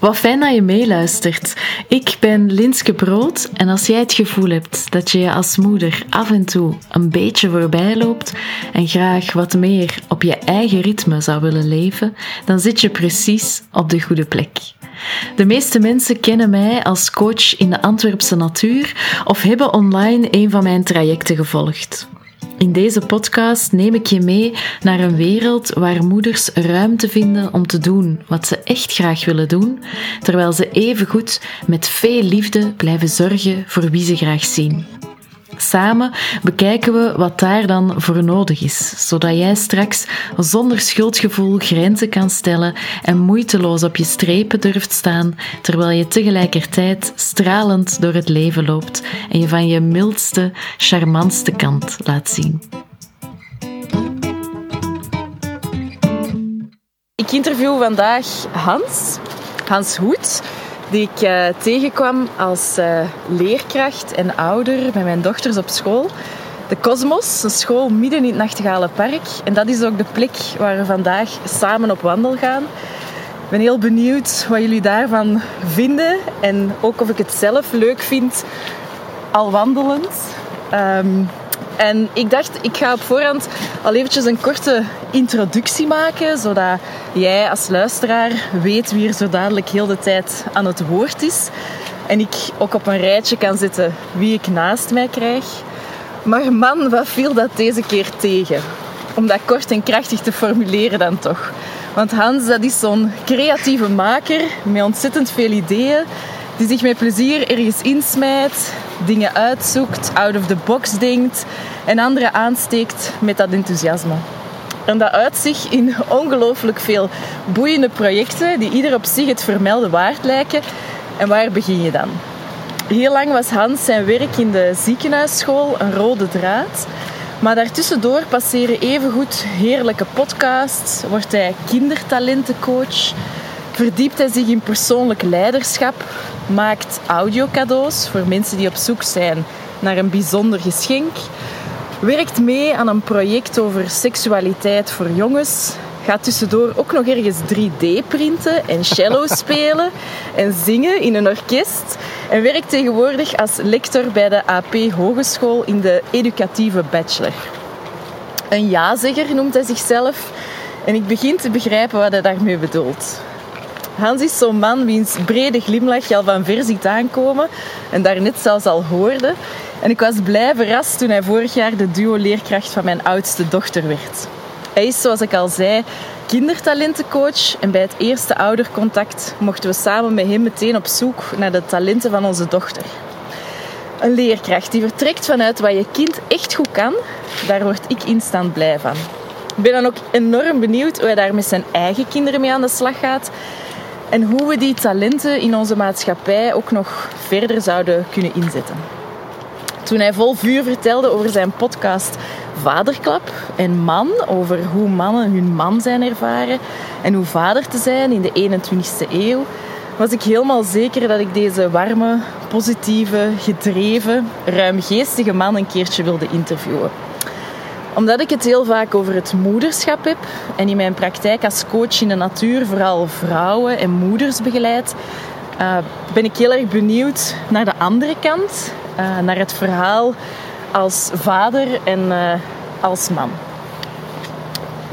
Wat fijn dat je meeluistert. Ik ben Linske Brood en als jij het gevoel hebt dat je je als moeder af en toe een beetje voorbij loopt en graag wat meer op je eigen ritme zou willen leven, dan zit je precies op de goede plek. De meeste mensen kennen mij als coach in de Antwerpse natuur of hebben online een van mijn trajecten gevolgd. In deze podcast neem ik je mee naar een wereld waar moeders ruimte vinden om te doen wat ze echt graag willen doen, terwijl ze evengoed met veel liefde blijven zorgen voor wie ze graag zien. Samen bekijken we wat daar dan voor nodig is, zodat jij straks zonder schuldgevoel grenzen kan stellen en moeiteloos op je strepen durft staan, terwijl je tegelijkertijd stralend door het leven loopt en je van je mildste, charmantste kant laat zien. Ik interview vandaag Hans, Hans Hoed die ik uh, tegenkwam als uh, leerkracht en ouder met mijn dochters op school. De Cosmos, een school midden in het Nachtegalenpark. En dat is ook de plek waar we vandaag samen op wandel gaan. Ik ben heel benieuwd wat jullie daarvan vinden en ook of ik het zelf leuk vind al wandelend. Um, en ik dacht, ik ga op voorhand al eventjes een korte introductie maken, zodat jij als luisteraar weet wie er zo dadelijk heel de tijd aan het woord is. En ik ook op een rijtje kan zetten wie ik naast mij krijg. Maar man, wat viel dat deze keer tegen? Om dat kort en krachtig te formuleren dan toch. Want Hans, dat is zo'n creatieve maker met ontzettend veel ideeën die zich met plezier ergens insmijt, dingen uitzoekt, out of the box denkt en anderen aansteekt met dat enthousiasme. En dat uit zich in ongelooflijk veel boeiende projecten die ieder op zich het vermelden waard lijken. En waar begin je dan? Heel lang was Hans zijn werk in de ziekenhuisschool een rode draad. Maar daartussendoor passeren evengoed heerlijke podcasts, wordt hij kindertalentencoach, verdiept hij zich in persoonlijk leiderschap, maakt audiocadeaus voor mensen die op zoek zijn naar een bijzonder geschenk, werkt mee aan een project over seksualiteit voor jongens, gaat tussendoor ook nog ergens 3D printen en cello spelen en zingen in een orkest en werkt tegenwoordig als lector bij de AP Hogeschool in de educatieve bachelor. Een ja-zegger noemt hij zichzelf en ik begin te begrijpen wat hij daarmee bedoelt. Hans is zo'n man wiens brede glimlach je al van ver ziet aankomen en daarnet zelfs al hoorde. En ik was blij verrast toen hij vorig jaar de duo-leerkracht van mijn oudste dochter werd. Hij is, zoals ik al zei, kindertalentencoach en bij het eerste oudercontact mochten we samen met hem meteen op zoek naar de talenten van onze dochter. Een leerkracht die vertrekt vanuit wat je kind echt goed kan, daar word ik instant blij van. Ik ben dan ook enorm benieuwd hoe hij daar met zijn eigen kinderen mee aan de slag gaat en hoe we die talenten in onze maatschappij ook nog verder zouden kunnen inzetten. Toen hij vol vuur vertelde over zijn podcast Vaderklap en Man, over hoe mannen hun man zijn ervaren en hoe vader te zijn in de 21ste eeuw, was ik helemaal zeker dat ik deze warme, positieve, gedreven, ruimgeestige man een keertje wilde interviewen omdat ik het heel vaak over het moederschap heb en in mijn praktijk als coach in de natuur vooral vrouwen en moeders begeleid, uh, ben ik heel erg benieuwd naar de andere kant, uh, naar het verhaal als vader en uh, als man.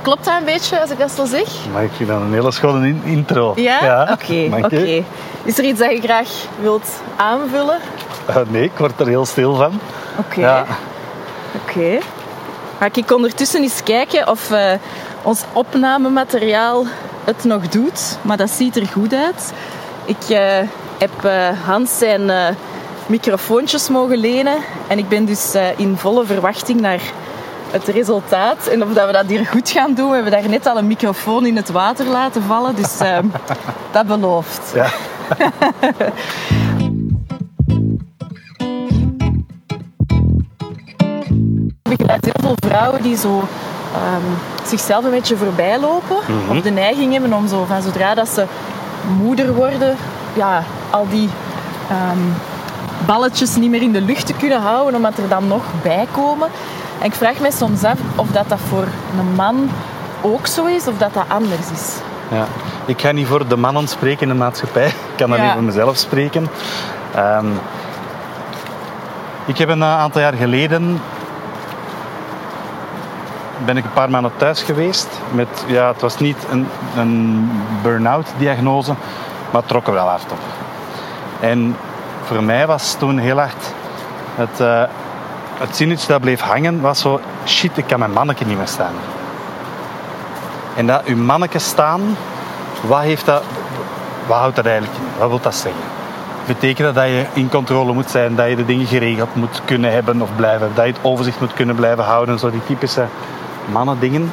Klopt dat een beetje als ik dat zo zeg? Maar ik vind dat een hele schone intro. Ja? Oké. Okay, okay. Is er iets dat je graag wilt aanvullen? nee, ik word er heel stil van. Oké. Ja. Oké. Ga ik ondertussen eens kijken of uh, ons opnamemateriaal het nog doet. Maar dat ziet er goed uit. Ik uh, heb uh, Hans zijn microfoontjes mogen lenen. En ik ben dus in volle verwachting naar het resultaat. En of dat we dat hier goed gaan doen. We hebben daar net al een microfoon in het water laten vallen. Dus dat belooft. Ja. vrouwen die zo um, zichzelf een beetje voorbij lopen. Of de neiging hebben om zo van zodra dat ze moeder worden, ja, al die um, balletjes niet meer in de lucht te kunnen houden, omdat er dan nog bij komen. En ik vraag me soms af of dat, dat voor een man ook zo is, of dat dat anders is. Ja, Ik ga niet voor de mannen spreken in de maatschappij. Ik kan alleen Ja. voor mezelf spreken. Ehm, ik heb een aantal jaar geleden ben ik een paar maanden thuis geweest. Met, ja, het was niet een, een burn-out diagnose, maar het trok er wel hard op. En voor mij was toen heel hard het, eh, het zinnetje dat bleef hangen, was zo, shit, ik kan mijn manneke niet meer staan. En dat uw manneke staan, wat, heeft dat, wat houdt dat eigenlijk in? Wat wil dat zeggen? Betekent dat dat je in controle moet zijn, dat je de dingen geregeld moet kunnen hebben of blijven, dat je het overzicht moet kunnen blijven houden, zo die typische mannendingen?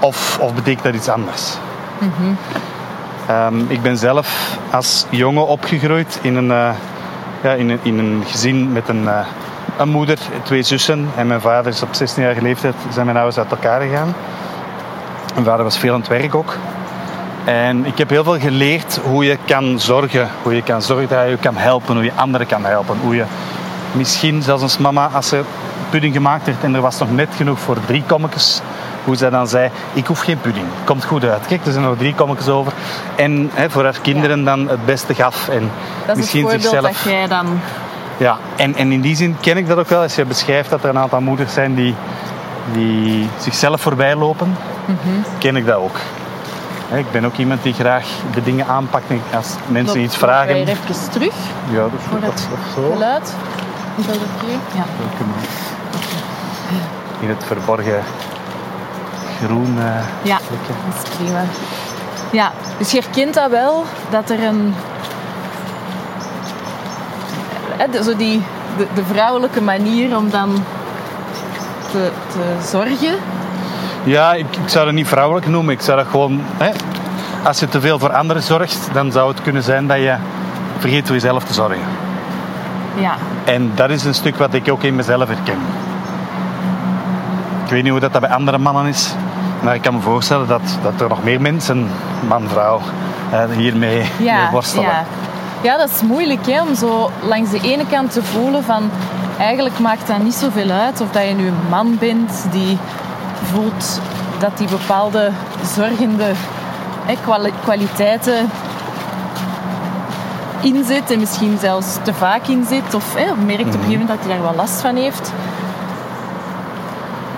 Of, of betekent dat iets anders? Ehm, ik ben zelf als jongen opgegroeid in een, eh, ja, in een, in een gezin met een, eh, een moeder, twee zussen. En mijn vader is op 16-jarige leeftijd, zijn mijn ouders uit elkaar gegaan. Mijn vader was veel aan het werk ook. En ik heb heel veel geleerd hoe je kan zorgen. Hoe je kan zorgen dat je je kan helpen, hoe je anderen kan helpen. Hoe je misschien zelfs als mama, als er pudding gemaakt werd en er was nog net genoeg voor drie kommetjes, hoe zij dan zei, ik hoef geen pudding, komt goed uit. Kijk, er zijn nog drie kommetjes over. En hè, voor haar kinderen dan het beste gaf. En Dat is misschien het voorbeeld zichzelf... dat jij dan... Ja, en, en in die zin ken ik dat ook wel. Als je beschrijft dat er een aantal moeders zijn die, die zichzelf voorbij lopen, ken ik dat ook. Hè, Ik ben ook iemand die graag de dingen aanpakt als mensen Loop- iets loop vragen. er even terug Ja, dat is voor goed. zo. geluid. Is dat oké? Ja. In het verborgen groen eh Ja, plekje. dat is prima. Ja, dus je herkent dat wel, dat er een... hè, de- Zo die, de, de vrouwelijke manier om dan te, te zorgen. Ja, ik, ik zou dat niet vrouwelijk noemen. Ik zou dat gewoon... Hè, als je te veel voor anderen zorgt, dan zou het kunnen zijn dat je vergeet voor jezelf te zorgen. Ja, En dat is een stuk wat ik ook in mezelf herken. Ik weet niet hoe dat, dat bij andere mannen is, maar ik kan me voorstellen dat, dat er nog meer mensen, man, vrouw, hiermee ja, worstelen. ja. ja, dat is moeilijk hè, om zo langs de ene kant te voelen van... Eigenlijk maakt dat niet zoveel uit of dat je nu een man bent die voelt dat die bepaalde zorgende hè, kwali- kwaliteiten inzet en misschien zelfs te vaak inzet of hè, merkt op een gegeven moment dat hij daar wel last van heeft.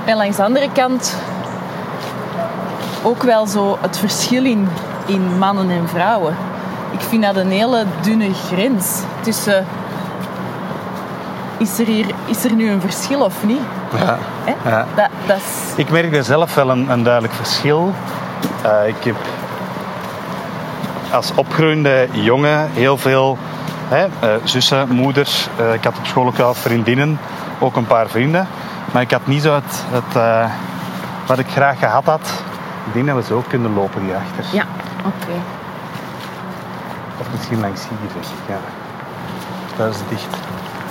En langs de andere kant ook wel zo het verschil in, in mannen en vrouwen. Ik vind dat een hele dunne grens tussen is er, hier, is er nu een verschil of niet? Ja. Ja. Dat, dat is, Ik merk daar zelf wel een, een duidelijk verschil. Eh, ik heb als opgroeiende jongen heel veel hè, eh, zussen, moeders. eh, ik had op school ook wel vriendinnen, ook een paar vrienden. Maar ik had niet zo het, het eh, wat ik graag gehad had. Ik denk dat we zo kunnen lopen hierachter. ja, oké. Of misschien langs hier. zeg ik, Ja. Daar is het dicht.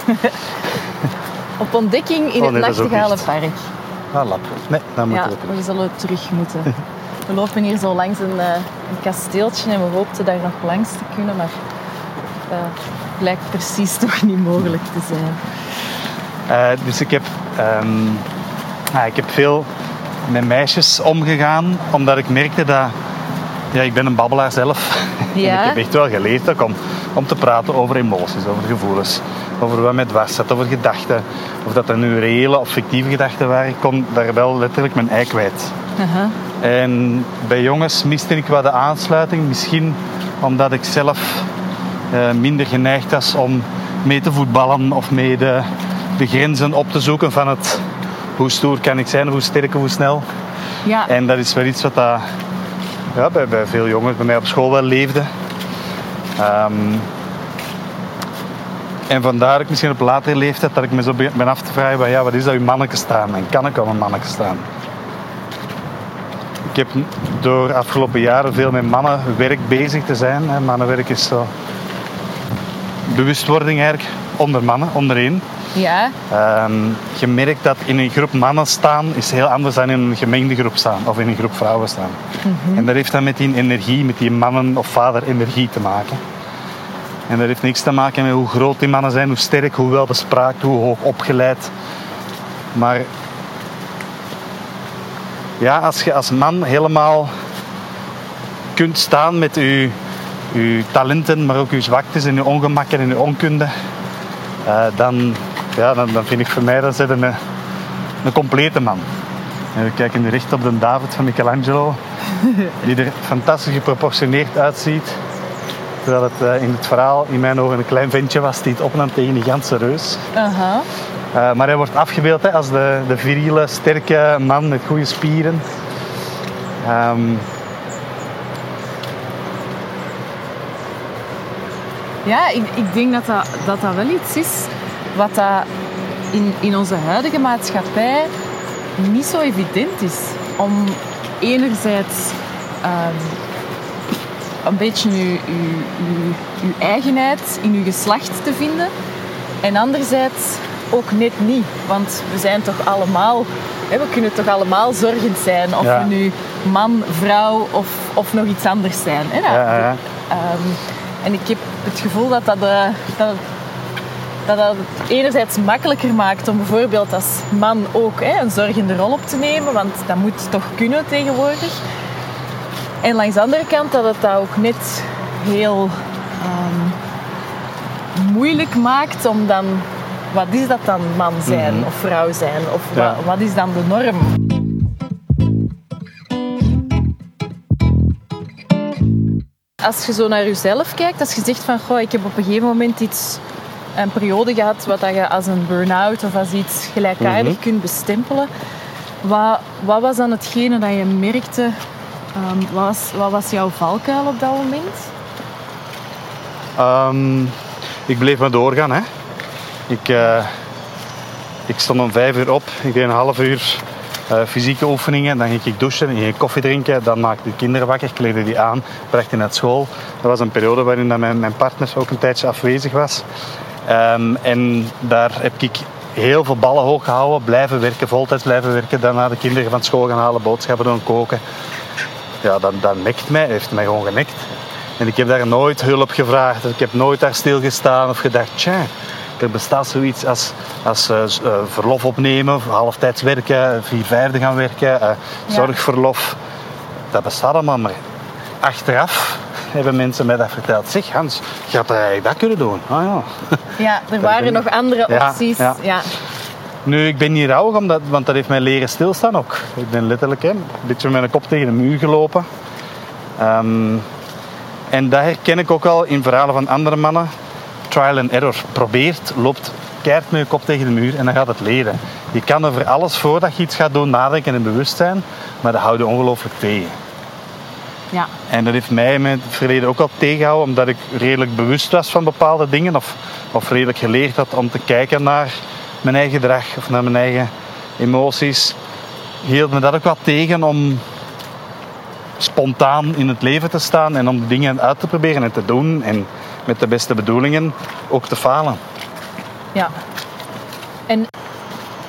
Op ontdekking in Oh, het nee, dat ook Nachtegalenpark. Ah, lap. Nee, dan moeten Ja, we we zullen terug moeten. We lopen hier zo langs een, eh, een kasteeltje en we hoopten daar nog langs te kunnen, maar dat blijkt precies toch niet mogelijk te zijn. Eh, dus ik heb, ehm, ja, ik heb veel met meisjes omgegaan, omdat ik merkte dat... Ja, ik ben een babbelaar zelf. Ja. en ik heb echt wel geleerd ook om, om te praten over emoties, over gevoelens. Over wat mij dwars zat, over gedachten. Of dat er nu reële of fictieve gedachten waren. Ik kon daar wel letterlijk mijn ei kwijt. En bij jongens miste ik wat de aansluiting. Misschien omdat ik zelf eh, minder geneigd was om mee te voetballen of mee de, de grenzen op te zoeken van het hoe stoer kan ik zijn, hoe sterk, hoe snel. Ja, En dat is wel iets wat dat, ja, bij, bij veel jongens bij mij op school wel leefde. Ehm, en vandaar ik misschien op latere leeftijd dat ik me zo be- ben af te vragen, van, ja, wat is dat uw manneke staan? En kan ik wel een manneke staan? Ik heb door afgelopen jaren veel met mannenwerk bezig te zijn. Mannenwerk is zo bewustwording eigenlijk onder mannen, onder één. Ja, Ehm, je merkt dat in een groep mannen staan is heel anders dan in een gemengde groep staan of in een groep vrouwen staan. En dat heeft dan met die energie, met die mannen- of vader-energie te maken. En dat heeft niks te maken met hoe groot die mannen zijn, hoe sterk, hoe welbespraakt, hoe hoog opgeleid. Maar ja, als je als man helemaal kunt staan met uw talenten, maar ook uw zwaktes en uw ongemakken en uw onkunde, uh, dan, ja, dan, dan, vind ik voor mij dat ze een, een complete man. En we kijken nu recht op de David van Michelangelo, die er fantastisch geproportioneerd uitziet. Terwijl het uh, in het verhaal in mijn ogen een klein ventje was die het opnam tegen die ganse reus. Uh -huh. maar hij wordt afgebeeld hè, als de, de viriele, sterke man met goede spieren. Um, Ja, ik, ik denk dat dat, dat dat wel iets is wat dat in, in onze huidige maatschappij niet zo evident is. Om enerzijds um, een beetje uw eigenheid in uw geslacht te vinden. En anderzijds ook net niet. Want we zijn toch allemaal, hè, we kunnen toch allemaal zorgend zijn. Of we nu man, vrouw of, of nog iets anders zijn. Hè? Ja, ja, um, en ik heb het gevoel dat dat, uh, dat, dat, dat het enerzijds makkelijker maakt om bijvoorbeeld als man ook hè, een zorgende rol op te nemen. Want dat moet toch kunnen tegenwoordig. En langs de andere kant dat het dat ook net heel um, moeilijk maakt om dan... Wat is dat dan man zijn mhm. of vrouw zijn? Of wat, wat is dan de norm? als je zo naar jezelf kijkt, als je zegt van goh, ik heb op een gegeven moment iets, een periode gehad wat je als een burn-out of als iets gelijkaardig mhm. kunt bestempelen. Wat, wat, was dan hetgene dat je merkte? Um, wat, was, wat, was, jouw valkuil op dat moment? Um, ik bleef maar doorgaan. Hè. Ik, uh, ik stond om vijf uur op. Ik deed een half uur uh, fysieke oefeningen. Dan ging ik douchen, ging ik koffie drinken. Dan maakte ik de kinderen wakker, kleedde die aan, bracht die naar school. Dat was een periode waarin dat mijn, mijn partner ook een tijdje afwezig was. Um, en daar heb ik heel veel ballen hoog gehouden, blijven werken, voltijds blijven werken. Daarna de kinderen van school gaan halen, boodschappen doen, koken. Ja, dan, dan nekt mij, heeft mij gewoon genekt. En ik heb daar nooit hulp gevraagd. Ik heb nooit daar stilgestaan of gedacht, tja, er bestaat zoiets als, als uh, verlof opnemen, halftijds werken, vier vijfde gaan werken, uh, zorgverlof. Dat bestaat allemaal, maar achteraf hebben mensen mij dat verteld. Zeg Hans, je had eigenlijk dat kunnen doen. Ah, ja. ja, er waren nog andere opties. Ja, ja. Nu, ik ben niet rouwig, omdat, want dat heeft mij leren stilstaan ook. Ik ben letterlijk hè, een beetje met mijn kop tegen de muur gelopen. Um, en dat herken ik ook al in verhalen van andere mannen trial and error. Probeert, loopt keihard met je kop tegen de muur en dan gaat het leren. Je kan over alles voordat je iets gaat doen nadenken en bewust zijn, maar dat houdt je ongelooflijk tegen. Ja. En dat heeft mij in het verleden ook al tegengehouden, omdat ik redelijk bewust was van bepaalde dingen of, of redelijk geleerd had om te kijken naar mijn eigen gedrag of naar mijn eigen emoties. Hield me dat ook wel tegen om spontaan in het leven te staan en om dingen uit te proberen en te doen. En met de beste bedoelingen ook te falen. Ja. En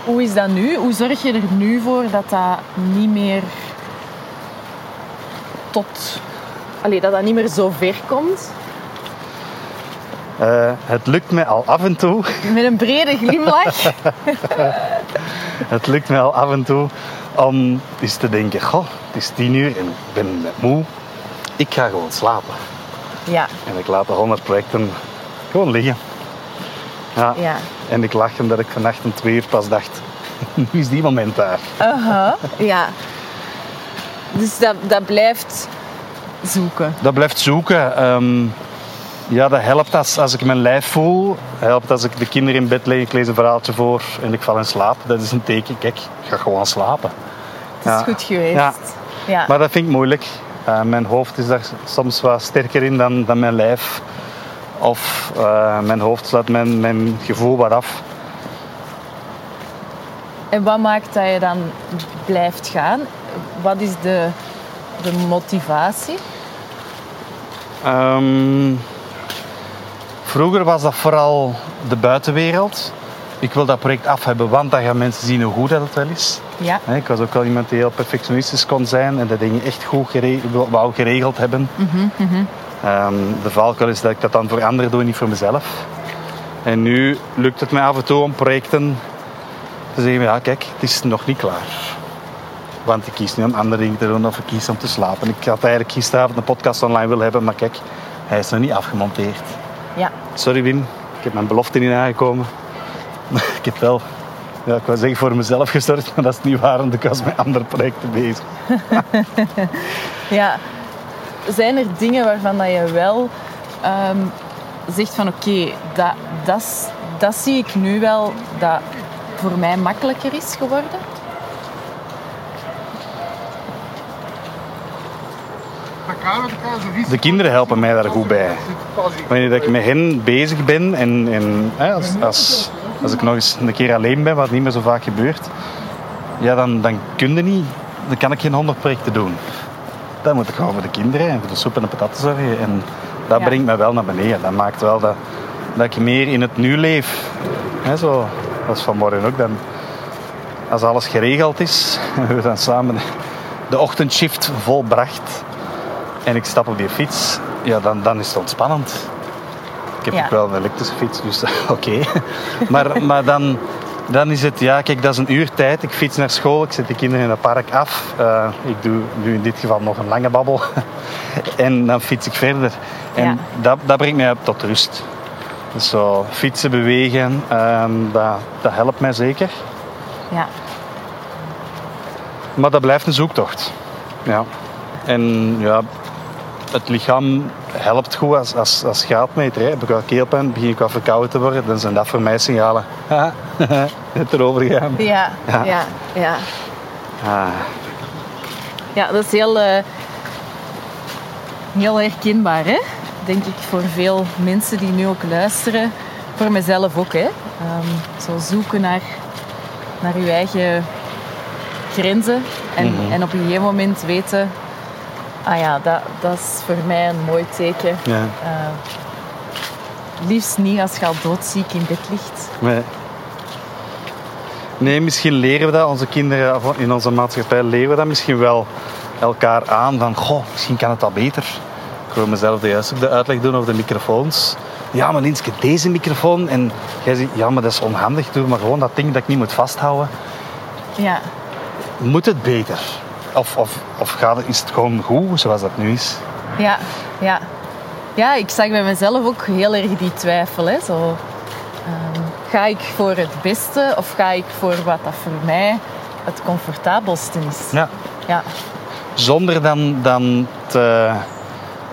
hoe is dat nu? Hoe zorg je er nu voor dat dat niet meer tot... Allee, dat dat niet meer zo ver komt? Uh, het lukt me al af en toe. Met een brede glimlach. het lukt me al af en toe om eens te denken: Goh, het is tien uur en ik ben moe. Ik ga gewoon slapen. Ja. En ik laat de 100 projecten gewoon liggen. Ja. ja. En ik lach omdat ik vannacht om twee uur pas dacht, nu is die moment daar. Uh ja. Dus dat, dat blijft zoeken. Dat blijft zoeken. Um, ja, dat helpt als, als ik mijn lijf voel. helpt als ik de kinderen in bed leg, ik lees een verhaaltje voor en ik val in slaap. Dat is een teken, kijk, ik ga gewoon slapen. Het is goed geweest. Ja. ja. Maar dat vind ik moeilijk. Uh, mijn hoofd is daar soms wat sterker in dan, dan mijn lijf. Of uh, mijn hoofd slaat mijn, mijn gevoel wat af. En wat maakt dat je dan blijft gaan? Wat is de, de motivatie? Um, vroeger was dat vooral de buitenwereld. Ik wil dat project af hebben, want dan gaan mensen zien hoe goed dat het wel is. Ja. Ik was ook wel iemand die heel perfectionistisch kon zijn en de dingen echt goed geregeld, wou geregeld hebben. Mm -hmm. um, de valkuil is dat ik dat dan voor anderen doe, niet voor mezelf. En nu lukt het mij af en toe om projecten te zeggen, ja kijk, het is nog niet klaar. Want ik kies nu om andere dingen te doen of ik kies om te slapen. Ik had eigenlijk gisteravond een podcast online willen hebben, maar kijk, hij is nog niet afgemonteerd. Ja. Sorry Wim, ik heb mijn belofte niet aangekomen. ik heb wel, ja, ik wou zeggen voor mezelf gestort, maar dat is niet waar, want ik was met andere projecten bezig. ja. Zijn er dingen waarvan dat je wel ehm, zegt van oké, dat, dat, dat zie ik nu wel dat voor mij makkelijker is geworden? De kinderen helpen mij daar goed bij. Wanneer ik met hen bezig ben en, en als, als, als ik nog eens een keer alleen ben, wat niet meer zo vaak gebeurt, ja, dan, dan kun je niet, dan kan ik geen honderd projecten doen. Dan moet ik gewoon voor de kinderen en voor de soep en de patatten zorgen. En dat Ja. brengt me wel naar beneden. Dat maakt wel dat, dat ik meer in het nu leef. Hè, zo, dat is vanmorgen ook. Dan, als alles geregeld is en we dan samen de ochtendshift volbracht en ik stap op die fiets, ja, dan, dan is het ontspannend. Ik heb Ja. ook wel een elektrische fiets, dus oké. Maar, maar dan, dan is het, ja, kijk, dat is een uur tijd. Ik fiets naar school, ik zet de kinderen in het park af. Eh, ik doe nu in dit geval nog een lange babbel. en dan fiets ik verder. En Ja. dat, dat brengt mij tot rust. Dus zo fietsen, bewegen, ehm, dat, dat helpt mij zeker. Ja. Maar dat blijft een zoektocht. Ja. En ja, het lichaam helpt goed als, als, als graadmeter. Hè. Heb ik wel keelpijn, begin ik wel verkouden te worden, dan zijn dat voor mij signalen. Het erover gaan. Ja, Ja. ja, ja. Ah, Ja, dat is heel, eh, heel herkenbaar, hè? denk ik, voor veel mensen die nu ook luisteren. Voor mezelf ook, hè. Ehm, zo zoeken naar, naar je eigen grenzen. En, Mhm. en op een gegeven moment weten... Ah ja, dat, dat is voor mij een mooi teken. ja. Eh, liefst niet als je al doodziek in bed ligt. Nee. nee, misschien leren we dat, onze kinderen in onze maatschappij leren we dat misschien wel elkaar aan. Van, goh, misschien kan het al beter. Ik wil mezelf de juiste de uitleg doen over de microfoons. Ja, maar Linske, deze microfoon. En jij zegt, ja, maar dat is onhandig. Doe maar gewoon dat ding dat ik niet moet vasthouden. Ja, Moet het beter? Of, of, of gaat is het gewoon goed zoals dat nu is? Ja, ja. Ja, ik zag bij mezelf ook heel erg die twijfel. Hè. Zo, ehm, ga ik voor het beste of ga ik voor wat dat voor mij het comfortabelste is? Ja. Ja, Zonder dan, dan te...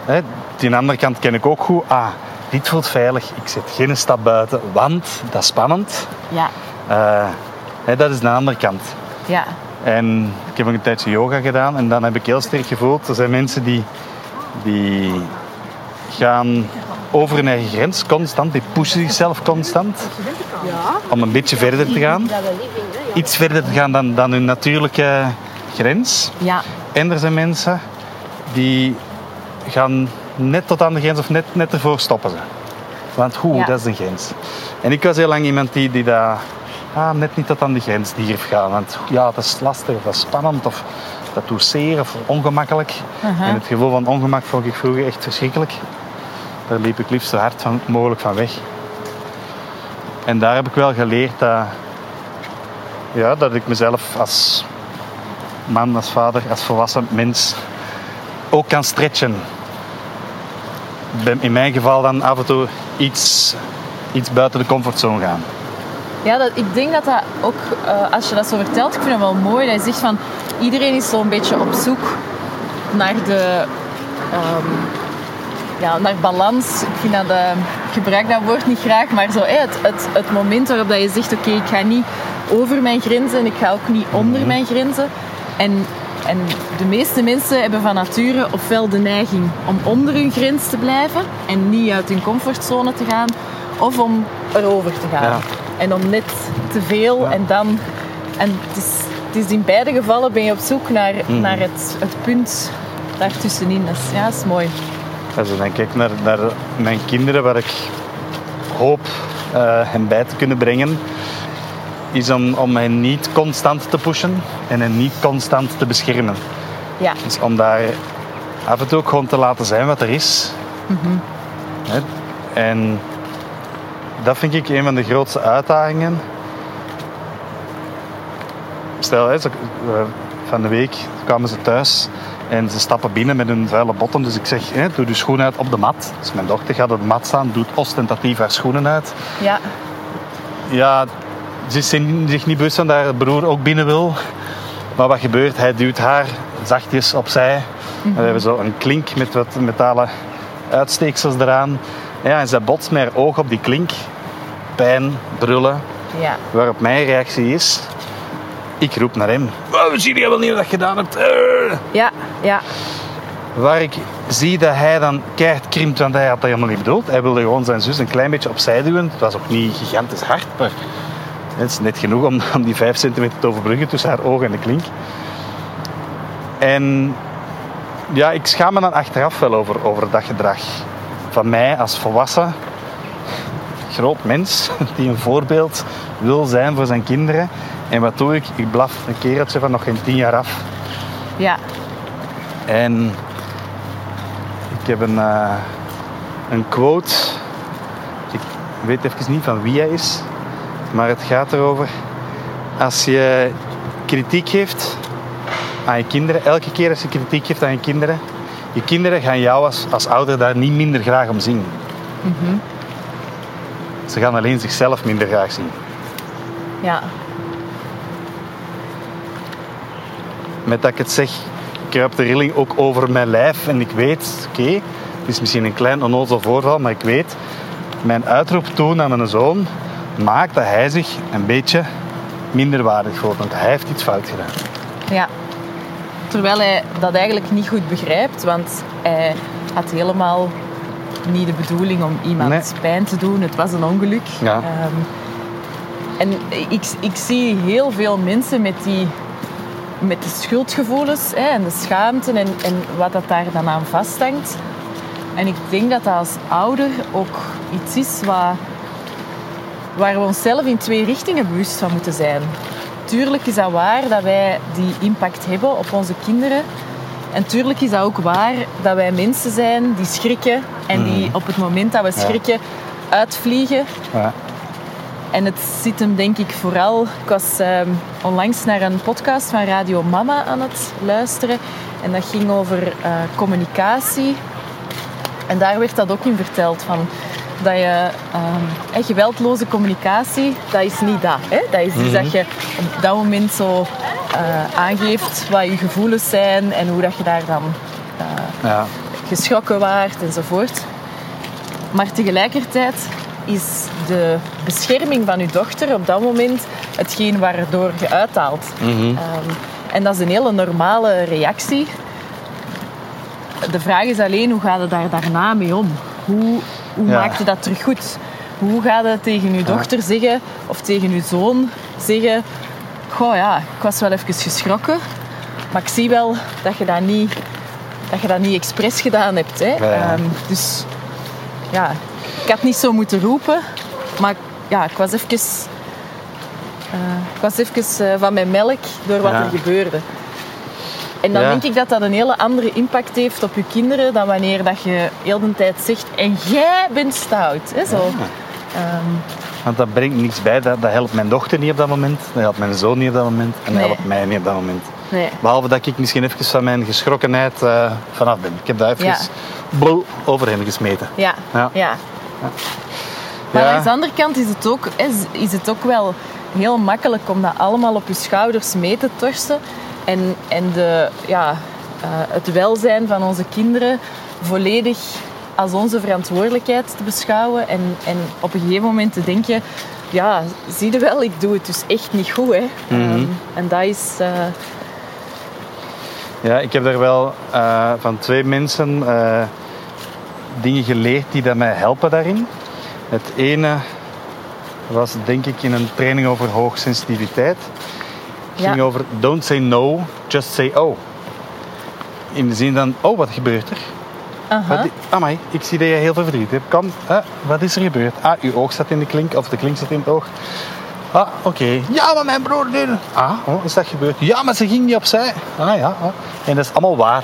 Hè, die andere kant ken ik ook goed. Ah, dit voelt veilig. Ik zet geen stap buiten, want dat is spannend. ja, Eh, hè, dat is de andere kant. ja, En ik heb ook een tijdje yoga gedaan en dan heb ik heel sterk gevoeld. Er zijn mensen die, die gaan over hun eigen grens constant. Die pushen zichzelf constant om een beetje verder te gaan. Iets verder te gaan dan, dan hun natuurlijke grens. ja, En er zijn mensen die gaan net tot aan de grens of net, net ervoor stoppen ze. Want hoe, Ja. dat is een grens. En ik was heel lang iemand die, die dat ah, net niet tot aan de grens durf gaan. Want ja, dat is lastig of dat is spannend of dat doet zeer of ongemakkelijk. En het gevoel van ongemak vond ik vroeger echt verschrikkelijk. Daar liep ik liefst zo hard van, mogelijk van weg. En daar heb ik wel geleerd dat, ja, dat ik mezelf als man, als vader, als volwassen mens ook kan stretchen. In mijn geval dan af en toe iets, iets buiten de comfortzone gaan. Ja, dat, ik denk dat dat ook, eh, als je dat zo vertelt, ik vind het wel mooi. Dat je zegt van, iedereen is zo'n beetje op zoek naar de... ehm, ja, naar balans. Ik vind dat, eh, ik gebruik dat woord niet graag, maar zo, het, het, het moment waarop dat je zegt, oké, ik ga niet over mijn grenzen en ik ga ook niet onder mijn grenzen. En, en de meeste mensen hebben van nature ofwel de neiging om onder hun grens te blijven en niet uit hun comfortzone te gaan, of om erover te gaan. Ja. En om net te veel en dan... En het is, het is in beide gevallen ben je op zoek naar, naar het, het punt daartussenin. Dat is, ja, dat is mooi. Als je dan kijkt naar, naar mijn kinderen, waar ik hoop eh, hen bij te kunnen brengen, is om, om hen niet constant te pushen en hen niet constant te beschermen. Ja, Dus om daar af en toe ook gewoon te laten zijn wat er is. Hè? En dat vind ik een van de grootste uitdagingen. Stel, hè, eh, van de week kwamen ze thuis en ze stappen binnen met hun vuile botten. Dus ik zeg, hè, doe je schoenen uit op de mat. Dus mijn dochter gaat op de mat staan, doet ostentatief haar schoenen uit. Ja. Ja, ze is zich niet bewust van dat haar broer ook binnen wil. Maar wat gebeurt? Hij duwt haar zachtjes opzij. We hebben zo een klink met wat metalen uitsteeksels eraan. Ja, en zij botst met haar oog op die klink. Pijn, brullen. Ja. Waarop mijn reactie is... Ik roep naar hem. We zien je wel niet wat je gedaan hebt. Eh. Ja, ja. Waar ik zie dat hij dan keihard krimpt, want hij had dat helemaal niet bedoeld. Hij wilde gewoon zijn zus een klein beetje opzij duwen. Het was ook niet gigantisch hard, maar het is net genoeg om, om die vijf centimeter te overbruggen tussen haar oog en de klink. En ja, ik schaam me dan achteraf wel over, over dat gedrag van mij als volwassen groot mens die een voorbeeld wil zijn voor zijn kinderen. En wat doe ik? Ik blaf een kereltje van nog geen tien jaar af. Ja. En ik heb een, eh, een quote. Ik weet even niet van wie hij is. Maar het gaat erover. Als je kritiek geeft aan je kinderen, elke keer als je kritiek geeft aan je kinderen, je kinderen gaan jou als, als ouder daar niet minder graag om zien. Ze gaan alleen zichzelf minder graag zien. Ja. Met dat ik het zeg, kruipt de rilling ook over mijn lijf. En ik weet, oké, het is misschien een klein onnozel voorval, maar ik weet, mijn uitroep toen aan mijn zoon maakt dat hij zich een beetje minder waardig voelt. Want hij heeft iets fout gedaan. Ja. Terwijl hij dat eigenlijk niet goed begrijpt, want hij had helemaal niet de bedoeling om iemand Nee. pijn te doen. Het was een ongeluk. Ja. Ehm, en ik, ik zie heel veel mensen met, die, met de schuldgevoelens hè, en de schaamte en, en wat dat daar dan aan vasthangt. En ik denk dat dat als ouder ook iets is wat, waar we onszelf in twee richtingen bewust van moeten zijn. Tuurlijk is dat waar dat wij die impact hebben op onze kinderen. En tuurlijk is dat ook waar dat wij mensen zijn die schrikken en die op het moment dat we schrikken uitvliegen. Ja. En het zit hem denk ik vooral... Ik was ehm, onlangs naar een podcast van Radio Mama aan het luisteren. En dat ging over eh, communicatie. En daar werd dat ook in verteld. Van dat je ehm, hè, geweldloze communicatie, dat is niet dat. Hè? Dat is dus dat je op dat moment zo eh, aangeeft wat je gevoelens zijn en hoe dat je daar dan Ja. geschrokken waart enzovoort. Maar tegelijkertijd is de bescherming van je dochter op dat moment hetgeen waardoor je uithaalt. Ehm, en dat is een hele normale reactie. De vraag is alleen, hoe gaat het daar daarna mee om? Hoe, hoe Ja. maak je dat terug goed? Hoe gaat het tegen je dochter zeggen of tegen je zoon zeggen... Goh ja, ik was wel even geschrokken, maar ik zie wel dat je dat niet, dat je dat niet expres gedaan hebt. Hè? Ja. Ehm, dus ja, ik had niet zo moeten roepen, maar ja, ik was even, eh, ik was even eh, van mijn melk door wat Ja. er gebeurde. En dan Ja. denk ik dat dat een hele andere impact heeft op je kinderen dan wanneer dat je heel de tijd zegt en jij bent stout. Hè, zo. Ehm, Want dat brengt niks bij. Dat, dat helpt mijn dochter niet op dat moment. Dat helpt mijn zoon niet op dat moment. En dat Nee. helpt mij niet op dat moment. nee. Behalve dat ik misschien even van mijn geschrokkenheid eh, vanaf ben. Ik heb daar even Ja. bol over hem gesmeten. Ja, Ja. ja. Maar aan de andere kant is het, ook, is, is het ook wel heel makkelijk om dat allemaal op je schouders mee te torsen. En, en de, ja, eh, het welzijn van onze kinderen volledig als onze verantwoordelijkheid te beschouwen. En, en op een gegeven moment te denken, ja, zie je wel, ik doe het dus echt niet goed. Hè. Ehm, en dat is... eh, Ja, ik heb daar wel eh, van twee mensen dingen geleerd die dat mij helpen daarin. Het ene was denk ik in een training over hoogsensitiviteit. Ging over don't say no, just say oh. In de zin van, oh wat gebeurt er? Wat, amai, ik zie dat je heel veel verdriet hebt. Kan, wat is er gebeurd? Ah, uw oog staat in de klink, of de klink staat in het oog. Ah, oké. Ja, maar mijn broer nu. Ah, oh, is dat gebeurd? Ja, maar ze ging niet opzij. Ah, ja. ah. En dat is allemaal waar.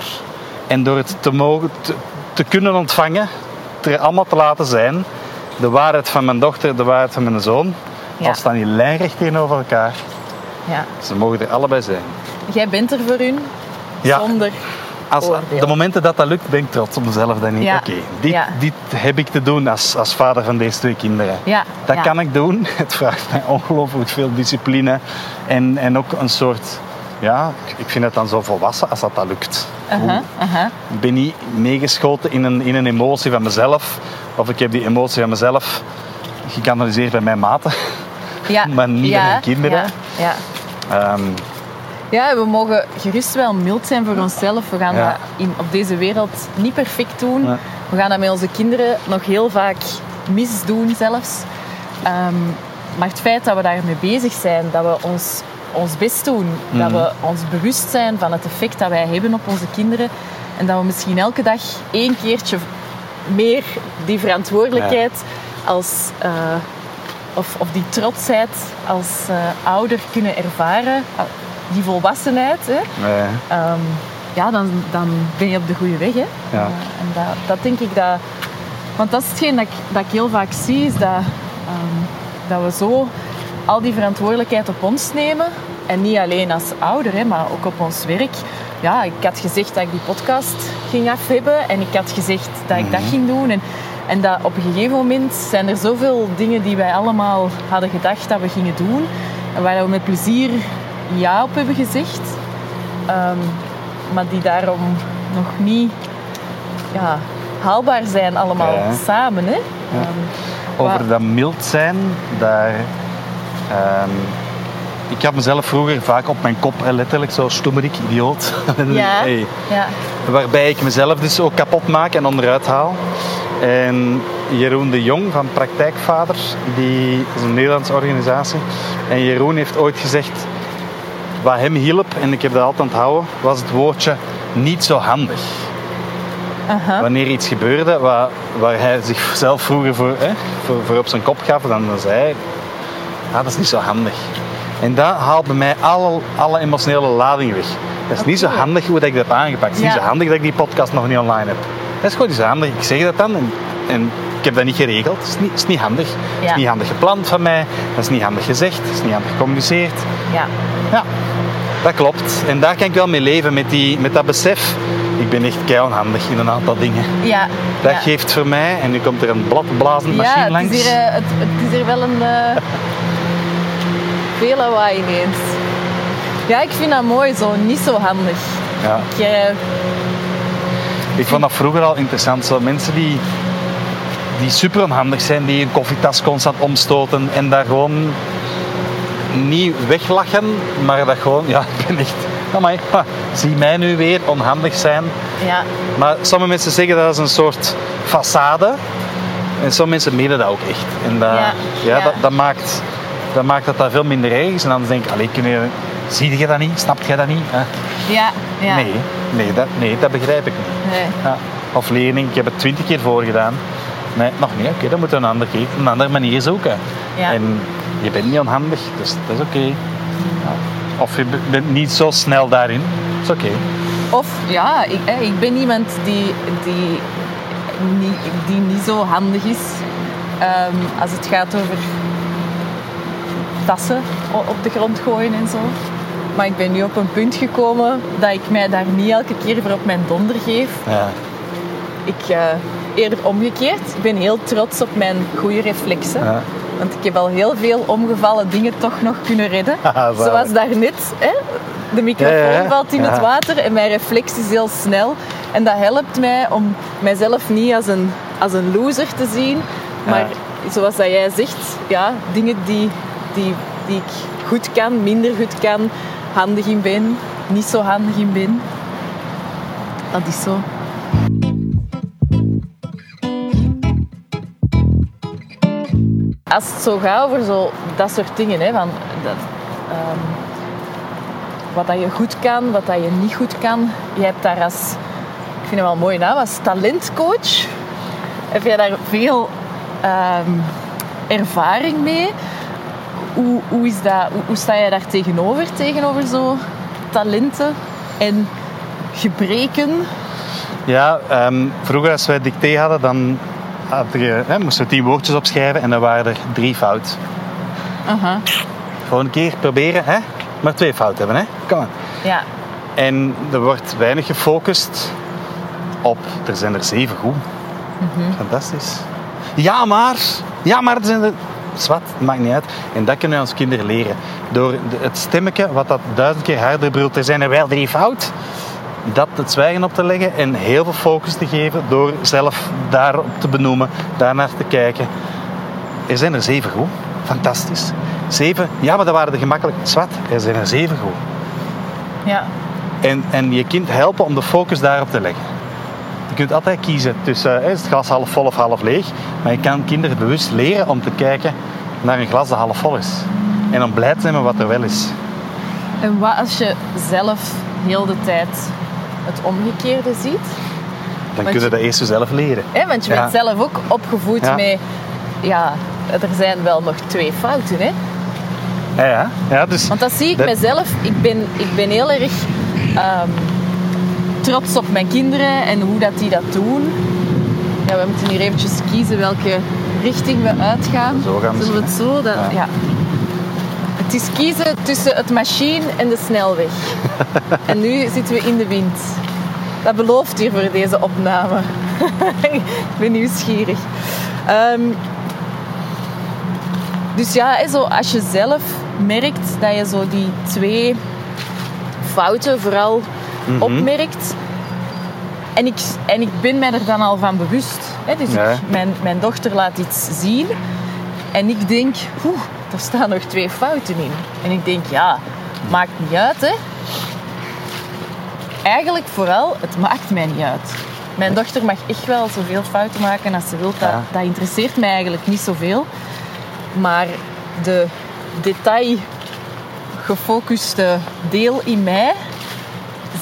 En door het te, mogen, te, te kunnen ontvangen, er allemaal te laten zijn, de waarheid van mijn dochter, de waarheid van mijn zoon, Ja. al staan die lijnrecht tegenover elkaar. Ja. Ze mogen er allebei zijn. jij bent er voor hun. Ja. Zonder Als, oordeel. de momenten dat dat lukt, ben ik trots op mezelf. Dan Ja. oké, dit, Ja. dit heb ik te doen als, als vader van deze twee kinderen. Ja, Dat kan ik doen. Het vraagt mij ongelooflijk veel discipline. En, en ook een soort... Ja, ik vind het dan zo volwassen als dat, dat lukt. Aha, aha. Ik ben niet meegeschoten in een, in een emotie van mezelf. Of ik heb die emotie van mezelf gekanaliseerd bij mijn maten. Ja. Maar niet ja, mijn kinderen. Ja, ja. Ehm, Ja, we mogen gerust wel mild zijn voor onszelf. We gaan dat in, op deze wereld niet perfect doen. We gaan dat met onze kinderen nog heel vaak misdoen zelfs. Ehm, maar het feit dat we daarmee bezig zijn, dat we ons, ons best doen, dat Mhm. we ons bewust zijn van het effect dat wij hebben op onze kinderen en dat we misschien elke dag één keertje meer die verantwoordelijkheid als, eh, of, of die trotsheid als eh, ouder kunnen ervaren, ah, die volwassenheid, hè, nee. Ehm, ja, dan, dan ben je op de goede weg. Hè? Ja. En dat, dat denk ik dat... Want dat is hetgeen dat ik, dat ik heel vaak zie, is dat, ehm, dat we zo al die verantwoordelijkheid op ons nemen. En niet alleen als ouder, hè, maar ook op ons werk. Ja, ik had gezegd dat ik die podcast ging afhebben en ik had gezegd dat ik dat ging doen. En, en dat op een gegeven moment zijn er zoveel dingen die wij allemaal hadden gedacht dat we gingen doen. En waar we met plezier ja op hebben gezegd. Ehm, maar die daarom nog niet ja, haalbaar zijn allemaal Ja. samen. Hè? Ehm, Over dat mild zijn, daar... ehm, ik had mezelf vroeger vaak op mijn kop, hè, letterlijk, zo stoemerik, idioot. En, ja, hey, ja, waarbij ik mezelf dus ook kapot maak en onderuit haal. En Jeroen de Jong van Praktijkvader, die is een Nederlandse organisatie. En Jeroen heeft ooit gezegd, wat hem hielp, en ik heb dat altijd onthouden, was het woordje niet zo handig. Wanneer iets gebeurde waar, waar hij zichzelf vroeger voor, hè, voor, voor op zijn kop gaf, dan zei hij, ah, dat is niet zo handig. En dat haalt bij mij alle, alle emotionele lading weg. Dat is niet zo handig hoe dat ik dat heb aangepakt. Het is Ja. niet zo handig dat ik die podcast nog niet online heb. Dat is gewoon zo handig. Ik zeg dat dan en, en ik heb dat niet geregeld. Het is niet, het is niet handig. Het Ja. is niet handig gepland van mij. Dat is niet handig gezegd. Het is niet handig gecommuniceerd. ja. Ja, dat klopt. En daar kan ik wel mee leven, met, die, met dat besef. Ik ben echt keihandig in een aantal dingen. ja, Dat ja. geeft voor mij, en nu komt er een bladblazend Ja, machine het langs. is, hier, eh, het, het is hier wel een... eh veel lawaai ineens. Ja, ik vind dat mooi zo. Niet zo handig. Ja. Ik, eh, Ik vond dat vroeger al interessant. Zo mensen die, die super onhandig zijn, die een koffietas constant omstoten en daar gewoon niet weglachen, maar dat gewoon, ja, ik ben echt, amai, ha, zie mij nu weer onhandig zijn. ja, Maar sommige mensen zeggen dat is een soort façade. En sommige mensen menen dat ook echt. En dat, Ja, ja, ja. Dat, dat, maakt, dat maakt dat dat veel minder erg is. En dan denk ik, allee, kun je, zie je dat niet? Snap je dat niet? Hè? ja, ja. Nee, nee dat, nee, dat begrijp ik niet. Nee. Ja. Of leerling, ik heb het twintig keer voorgedaan. Nee, nog niet. Oké, dan moeten we een andere, keer, een andere manier zoeken. Ja. En je bent niet onhandig, dus dat is oké. Ja. Of je bent niet zo snel daarin. Dat is oké. Of ja, ik, ik ben iemand die, die, niet, die niet zo handig is ehm, als het gaat over tassen op de grond gooien en zo. Maar ik ben nu op een punt gekomen dat ik mij daar niet elke keer voor op mijn donder geef. Ja. Ik eh, eerder omgekeerd. Ik ben heel trots op mijn goede reflexen. Ja. Want ik heb al heel veel omgevallen dingen toch nog kunnen redden. Zoals daarnet. Hè? De microfoon Ja, valt in het water en mijn reflex is heel snel. En dat helpt mij om mijzelf niet als een, als een loser te zien. Maar zoals dat jij zegt, ja, dingen die, die, die ik goed kan, minder goed kan, handig in ben, niet zo handig in ben. Dat is zo. Als het zo gaat over zo, dat soort dingen, hè, van, dat, ehm, wat dat je goed kan, wat dat je niet goed kan. Je hebt daar als, ik vind hem wel een mooie als talentcoach. Heb jij daar veel ehm, ervaring mee? Hoe, hoe, is dat, hoe, hoe sta je daar tegenover, tegenover zo talenten en gebreken? Ja, ehm, vroeger als wij dicté hadden, dan had je, hè, moesten we tien woordjes opschrijven en dan waren er drie fout. Aha. Gewoon een keer proberen, hè? maar twee fouten hebben. Hè? Kom aan. Ja. En er wordt weinig gefocust op, er zijn er zeven goed. Fantastisch. Ja, maar, ja, maar er zijn er, zwart, maakt niet uit. En dat kunnen we ons kinderen leren. Door het stemmetje, wat dat duizend keer harder brult, er zijn er wel drie fout. Dat het zwijgen op te leggen en heel veel focus te geven door zelf daarop te benoemen, daarnaar te kijken. Er zijn er zeven goed. Fantastisch. Zeven, ja, maar dat waren de gemakkelijk. Zwart, er zijn er zeven goed. Ja. En, en je kind helpen om de focus daarop te leggen. Je kunt altijd kiezen tussen is het glas half vol of half leeg. Maar je kan kinderen bewust leren om te kijken naar een glas dat half vol is. En om blij te zijn met wat er wel is. En wat als je zelf heel de tijd het omgekeerde ziet? Dan kun je dat eerst zelf leren. Hè, want je Ja. bent zelf ook opgevoed Ja. met... Ja, er zijn wel nog twee fouten, hè? Ja, ja. ja dus Want dat zie ik Dat- mezelf. Ik ben, ik ben heel erg ehm, trots op mijn kinderen en hoe dat die dat doen. Ja, we moeten hier eventjes kiezen welke richting we uitgaan. Zo gaan we Zullen we het zo? Dat, Ja. ja. Het is kiezen tussen het machine en de snelweg. en nu zitten we in de wind. Dat belooft hier voor deze opname. ik ben nieuwsgierig. Ehm, dus ja, zo, als je zelf merkt dat je zo die twee fouten vooral Mhm. opmerkt. En ik, en ik ben mij er dan al van bewust. Hè? Dus Ja. ik, mijn, mijn dochter laat iets zien. En ik denk, oeh, er staan nog twee fouten in. En ik denk, ja, maakt niet uit, hè. Eigenlijk vooral, het maakt mij niet uit. Mijn dochter mag echt wel zoveel fouten maken als ze wil. Dat, Ja. dat interesseert mij eigenlijk niet zoveel. Maar de detail gefocuste deel in mij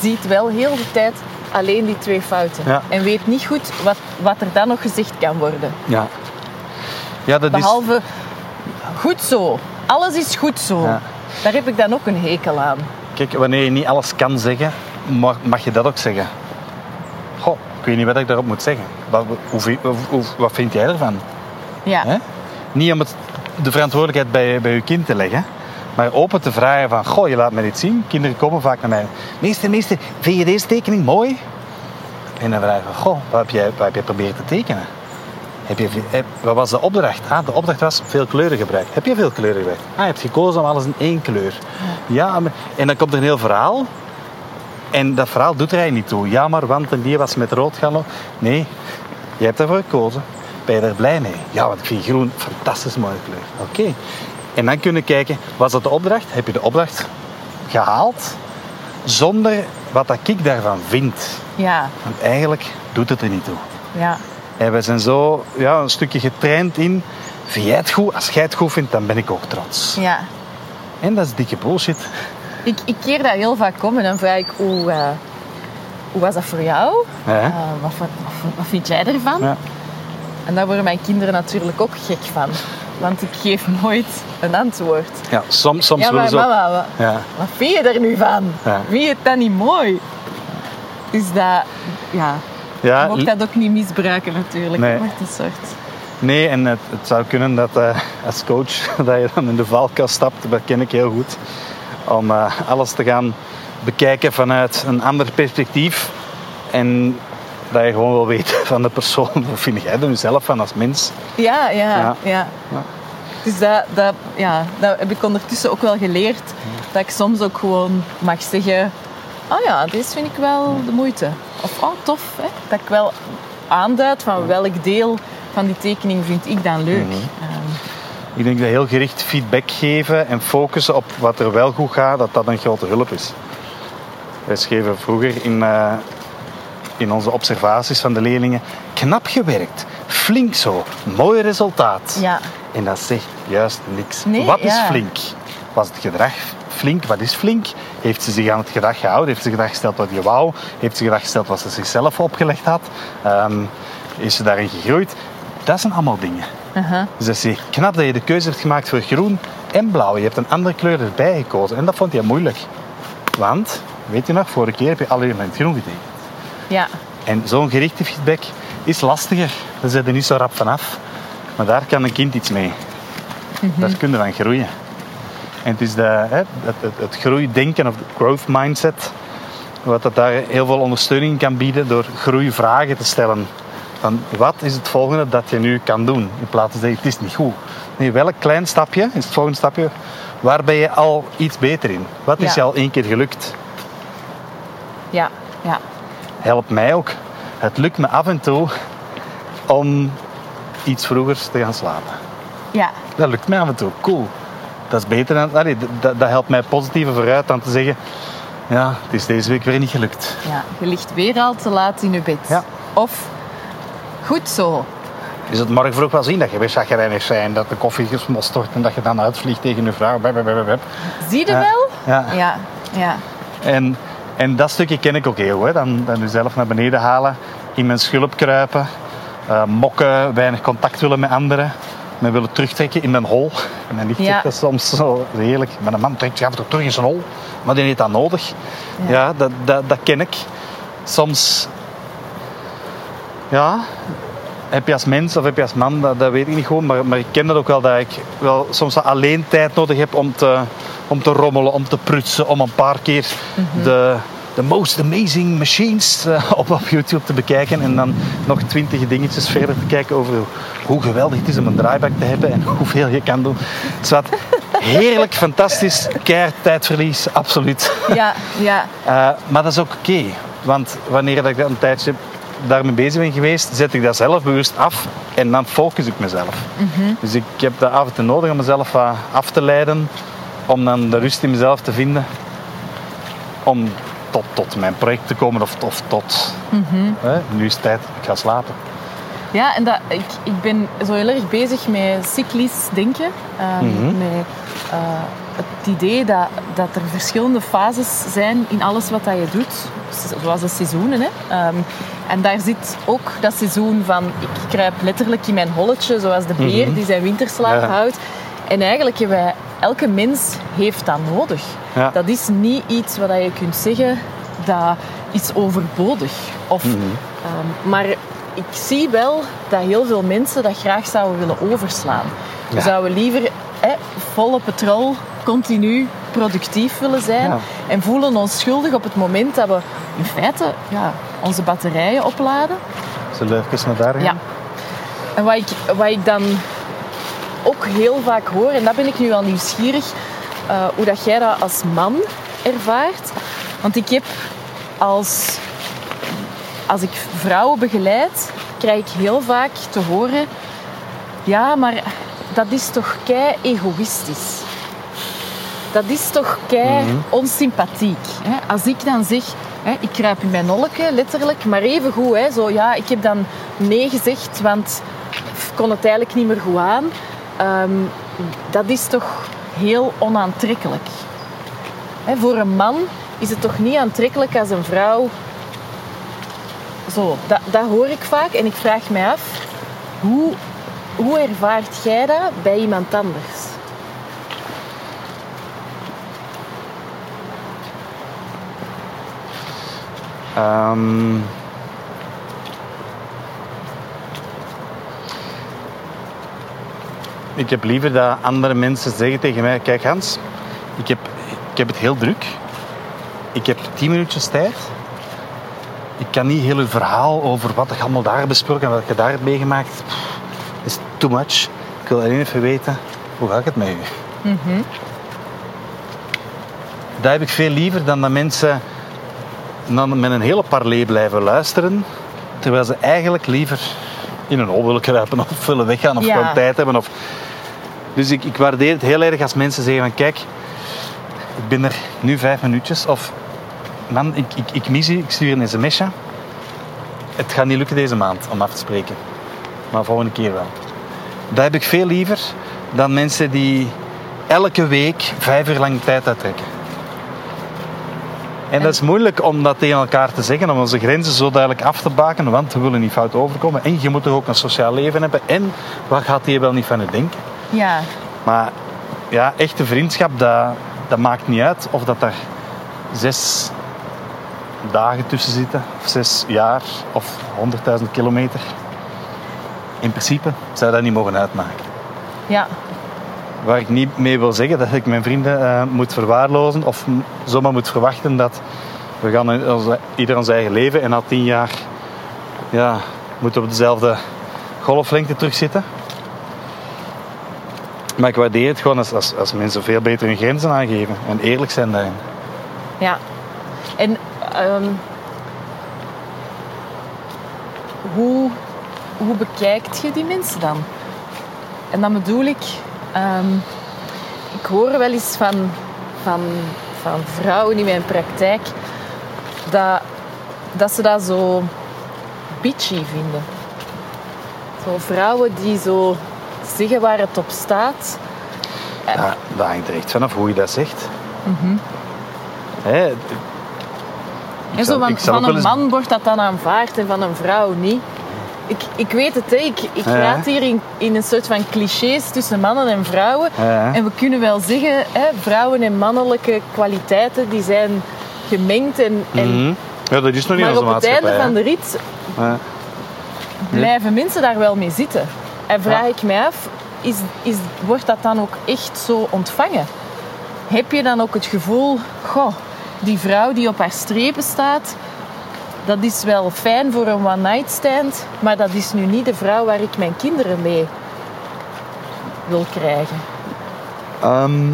ziet wel heel de tijd alleen die twee fouten. Ja. En weet niet goed wat, wat er dan nog gezegd kan worden. ja. Ja, dat is... Behalve goed zo. Alles is goed zo. Ja. Daar heb ik dan ook een hekel aan. Kijk, wanneer je niet alles kan zeggen, mag, mag je dat ook zeggen. Goh, ik weet niet wat ik daarop moet zeggen. Wat, hoe, wat vind jij ervan? Ja. Niet om het, de verantwoordelijkheid bij, bij je kind te leggen, maar open te vragen van, goh, je laat me dit zien. Kinderen komen vaak naar mij. Meester, meester, vind je deze tekening mooi? En dan vragen we, goh, wat heb jij, wat heb jij proberen te tekenen? Heb je, heb- wat was de opdracht? Ah, de opdracht was veel kleuren gebruiken. Heb je veel kleuren gebruikt? Ah, je hebt gekozen om alles in één kleur. Ja, en dan komt er een heel verhaal. En dat verhaal doet er eigenlijk niet toe. Ja, maar want en die was met rood gaan. Nee, je hebt ervoor gekozen. Ben je er blij mee? Ja, want ik vind groen een fantastisch mooie kleur. Oké. En dan kunnen kijken, was dat de opdracht? Heb je de opdracht gehaald? Zonder wat dat ik daarvan vind. Ja. Want eigenlijk doet het er niet toe. Ja. En we zijn zo ja, een stukje getraind in... Vind jij het goed? Als jij het goed vindt, dan ben ik ook trots. ja. En dat is dikke bullshit. Ik, ik keer dat heel vaak om en dan vraag ik, hoe, eh, hoe was dat voor jou? Ja. Eh, wat, wat, wat, wat vind jij ervan? Ja. En daar worden mijn kinderen natuurlijk ook gek van. Want ik geef nooit een antwoord. Ja, soms, soms ja, maar mama, wat, Ja. wat vind je er nu van? Ja. Vind je het dan niet mooi? Dus dat, ja, Ja, je mag dat ook niet misbruiken natuurlijk. Nee. Je mag een soort... Nee, en het, het zou kunnen dat eh, als coach dat je dan in de valkuil stapt, dat ken ik heel goed. Om eh, alles te gaan bekijken vanuit een ander perspectief. En dat je gewoon wil weten van de persoon, wat vind jij er zelf van als mens? Ja, ja, Ja. ja. Ja. Dus dat, dat, ja, dat heb ik ondertussen ook wel geleerd. Dat ik soms ook gewoon mag zeggen... Oh ja, deze vind ik wel de moeite. Of oh, tof. Hè? Dat ik wel aanduid van welk deel van die tekening vind ik dan leuk. Ehm, Ik denk dat heel gericht feedback geven en focussen op wat er wel goed gaat, dat dat een grote hulp is. Wij schreven vroeger in, eh, in onze observaties van de leerlingen, knap gewerkt, flink zo, mooi resultaat. ja, En dat zegt juist niks. Nee, wat is ja. flink? Was het gedrag flink? Wat is flink? Heeft ze zich aan het gedrag gehouden? Heeft ze gedrag gesteld wat je wou? Heeft ze gedrag gesteld wat ze zichzelf opgelegd had? Ehm, is ze daarin gegroeid? Dat zijn allemaal dingen. aha, Dus dat is knap dat je de keuze hebt gemaakt voor groen en blauw. Je hebt een andere kleur erbij gekozen. En dat vond je moeilijk. Want, weet je nog, vorige keer heb je alleen maar het groen getekend. Ja, En zo'n gerichte feedback is lastiger. Daar zit je niet zo rap vanaf. Maar daar kan een kind iets mee. Daar kun je van groeien. En het is de, hè, het, het, het groeidenken of de growth mindset, wat dat daar heel veel ondersteuning kan bieden door groeivragen te stellen. Van wat is het volgende dat je nu kan doen? In plaats van zeggen, het is niet goed. Nee, welk klein stapje is het volgende stapje? Waar ben je al iets beter in? Wat is Ja. je al één keer gelukt? Ja, ja. Helpt mij ook. Het lukt me af en toe om iets vroeger te gaan slapen. Ja, Dat lukt mij af en toe. Cool. Dat is beter dan... Allee, dat, dat helpt mij positiever vooruit dan te zeggen... Ja, het is deze week weer niet gelukt. ja. Je ligt weer al te laat in je bed. Ja. Of, goed zo. Is het morgen vroeg wel zien dat je weer chagrijnig bent, dat de koffie gesmost wordt en dat je dan uitvliegt tegen je vrouw. Bep, bep, bep, bep. Zie je wel? Ja. Ja, ja. En, en dat stukje ken ik ook heel goed. Dan, dan jezelf naar beneden halen, in mijn schulp kruipen, eh, mokken, weinig contact willen met anderen. Me willen terugtrekken in mijn hol. En dan ligt Ja. dat soms zo heerlijk. Maar een man trekt zich af en toe terug in zijn hol. Maar die heeft dat nodig. Ja, dat, dat, dat ken ik. Soms... Ja, heb je als mens of heb je als man, dat, dat weet ik niet gewoon. Maar, maar ik ken dat ook wel, dat ik wel soms alleen tijd nodig heb om te, om te rommelen, om te prutsen, om een paar keer de, de most amazing machines eh, op, op YouTube te bekijken. En dan nog twintig dingetjes verder te kijken over hoe geweldig het is om een draaibak te hebben en hoeveel je kan doen. Het is wat heerlijk, fantastisch, keihard tijdverlies, absoluut. Ja, ja. Eh, maar dat is ook oké. want wanneer dat ik een tijdje daarmee bezig ben geweest, zet ik dat zelf bewust af en dan focus ik mezelf. Dus ik heb dat af en toe nodig om mezelf wat af te leiden, om dan de rust in mezelf te vinden, om tot, tot mijn project te komen of, of tot, hè, nu is het tijd, ik ga slapen. Ja, en dat, ik, ik ben zo heel erg bezig met cyclisch denken. Ehm, Mhm. Met eh, het idee dat, dat er verschillende fases zijn in alles wat dat je doet. Zoals de seizoenen. Hè. Ehm, en daar zit ook dat seizoen van... Ik kruip letterlijk in mijn holletje, zoals de beer die zijn winterslaap Ja. houdt. En eigenlijk hebben wij... Elke mens heeft dat nodig. Ja. Dat is niet iets wat je kunt zeggen dat is overbodig. Of, Mhm. ehm, maar ik zie wel dat heel veel mensen dat graag zouden willen overslaan. We Ja. zouden liever hè, volle petrol continu productief willen zijn Ja. en voelen ons schuldig op het moment dat we in feite ja, onze batterijen opladen. Zullen we even naar daar gaan? Ja. En wat ik, wat ik dan ook heel vaak hoor, en daar ben ik nu wel nieuwsgierig, eh, hoe dat jij dat als man ervaart. Want ik heb als, als ik vrouwen begeleid, krijg ik heel vaak te horen, ja, maar dat is toch kei egoïstisch. Dat is toch kei onsympathiek. Hè? Als ik dan zeg, hè, ik kruip in mijn nolleke, letterlijk, maar even goed, hè, zo, ja, ik heb dan nee gezegd, want ik kon het eigenlijk niet meer goed aan. Ehm, dat is toch heel onaantrekkelijk. Hè, voor een man is het toch niet aantrekkelijk als een vrouw... Zo, dat, dat hoor ik vaak en ik vraag mij af, hoe, hoe ervaart jij dat bij iemand anders? Ehm, ik heb liever dat andere mensen zeggen tegen mij: Kijk, Hans, ik heb, ik heb het heel druk. Ik heb tien minuutjes tijd. Ik kan niet heel uw verhaal over wat ik allemaal daar heb besproken en wat je daar hebt meegemaakt. Pff, is too much. Ik wil alleen even weten hoe gaat het met u. Dat heb ik veel liever dan dat mensen dan met een hele parley blijven luisteren, terwijl ze eigenlijk liever in een hol willen kruipen of willen weggaan of Ja. gewoon tijd hebben. Of... Dus ik, ik waardeer het heel erg als mensen zeggen van kijk, ik ben er nu vijf minuutjes of man, ik, ik, ik mis u, ik stuur een sms'je. Het gaat niet lukken deze maand om af te spreken, maar volgende keer wel. Dat heb ik veel liever dan mensen die elke week vijf uur lang tijd uittrekken. En dat is moeilijk om dat tegen elkaar te zeggen, om onze grenzen zo duidelijk af te baken, want we willen niet fout overkomen. En je moet toch ook een sociaal leven hebben. En wat gaat die wel niet van je denken? Ja, Maar ja, echte vriendschap, dat, dat maakt niet uit of dat daar zes dagen tussen zitten, of zes jaar, of honderdduizend kilometer. In principe zou dat niet mogen uitmaken. ja. Waar ik niet mee wil zeggen dat ik mijn vrienden eh, moet verwaarlozen of zomaar moet verwachten dat we gaan in ieder ons eigen leven en na tien jaar ja, moeten we op dezelfde golflengte terugzitten. Maar ik waardeer het gewoon als, als, als mensen veel beter hun grenzen aangeven en eerlijk zijn daarin. Ja. En ehm, hoe, hoe bekijkt je die mensen dan? En dan bedoel ik, ehm, ik hoor wel eens van, van, van vrouwen in mijn praktijk dat, dat ze dat zo bitchy vinden. Zo vrouwen die zo zeggen waar het op staat. Ja, dat hangt er echt vanaf hoe je dat zegt. Ik zou- zo van, ik van ook een eens- man wordt dat dan aanvaard en van een vrouw niet. Ik, ik weet het, hè. ik, ik Ja. raad hier in, in een soort van clichés tussen mannen en vrouwen. Ja. En we kunnen wel zeggen, hè, vrouwen en mannelijke kwaliteiten die zijn gemengd. En, en, Mhm. Ja, dat is nog niet maar op het einde van de rit Ja. blijven mensen daar wel mee zitten. En vraag ik mij af, is, is, wordt dat dan ook echt zo ontvangen? Heb je dan ook het gevoel, goh, die vrouw die op haar strepen staat, dat is wel fijn voor een one-night stand, maar dat is nu niet de vrouw waar ik mijn kinderen mee wil krijgen. Ehm,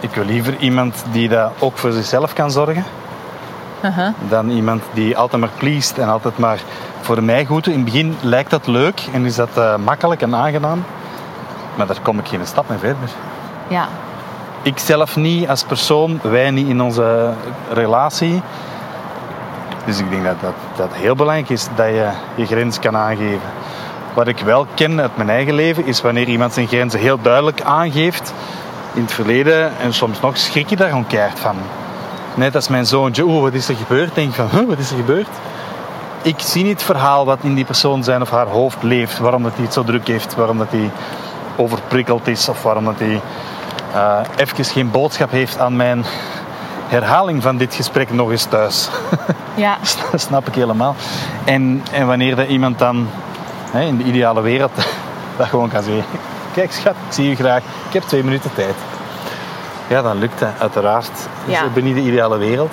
ik wil liever iemand die dat ook voor zichzelf kan zorgen. Aha. Dan iemand die altijd maar pleest en altijd maar voor mij goed. In het begin lijkt dat leuk en is dat eh, makkelijk en aangenaam. Maar daar kom ik geen stap mee verder. Ja, Ik zelf niet als persoon, wij niet in onze relatie. Dus ik denk dat dat, dat heel belangrijk is dat je je grens kan aangeven. Wat ik wel ken uit mijn eigen leven is wanneer iemand zijn grenzen heel duidelijk aangeeft. In het verleden en soms nog schrik je daar gewoon keihard van. Net als mijn zoontje, oeh, wat is er gebeurd? Denk van, wat is er gebeurd? Ik zie niet het verhaal wat in die persoon zijn of haar hoofd leeft. Waarom dat hij het zo druk heeft, waarom dat hij overprikkeld is of waarom dat hij eh even geen boodschap heeft aan mijn herhaling van dit gesprek nog eens thuis. ja, Dat snap ik helemaal. En, en wanneer dat iemand dan hè, in de ideale wereld dat gewoon kan zeggen. Kijk schat, ik zie je graag. Ik heb twee minuten tijd. Ja, dan lukt dat uiteraard. Dus Ja. ik ben niet de ideale wereld.